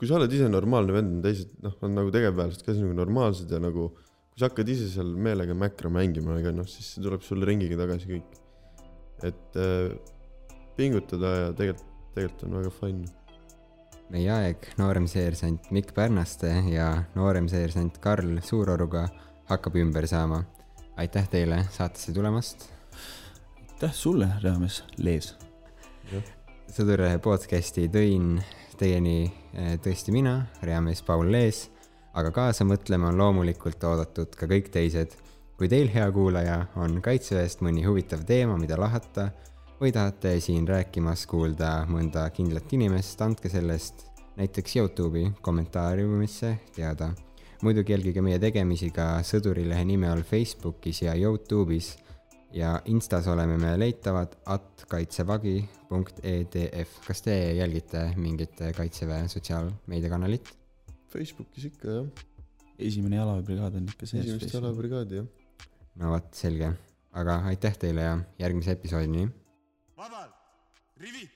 E: kui sa oled ise normaalne vend, teised noh, on nagu tegevväelased ka nagu normaalsed ja nagu kui sa hakkad ise seal meelega mäkra mängima, ega noh, siis see tuleb sulle ringiga tagasi kõik. et äh, pingutada ja tegelikult, tegelikult on väga fine.
A: meie aeg nooremseersant Mikk Pärnaste ja nooremseersant Karl Suuroruga hakkab ümber saama. aitäh teile saatesse tulemast.
D: aitäh sulle, Reamees Lees
A: sõdur podcasti tõin teieni eh, tõesti mina, reamees Paul Lees, aga kaasa mõtlema on loomulikult oodatud ka kõik teised. kui teil, hea kuulaja, on kaitseväest mõni huvitav teema, mida lahata või tahate siin rääkimas kuulda mõnda kindlat inimest, andke sellest näiteks Youtube'i kommentaariumisse teada. muidugi jälgige meie tegemisi ka sõdurilehe nime all Facebookis ja Youtube'is ja Instas oleme me leitavad at kaitsevagi.edf. kas te jälgite mingit kaitseväe sotsiaalmeediakanalit?
E: Facebookis ikka jah,
D: esimene jalaväebrigaad on ikka sees.
E: esimest jalabrigaadi jah.
A: no vot, selge. aga aitäh teile ja järgmise episoodini
C: vabal, rivi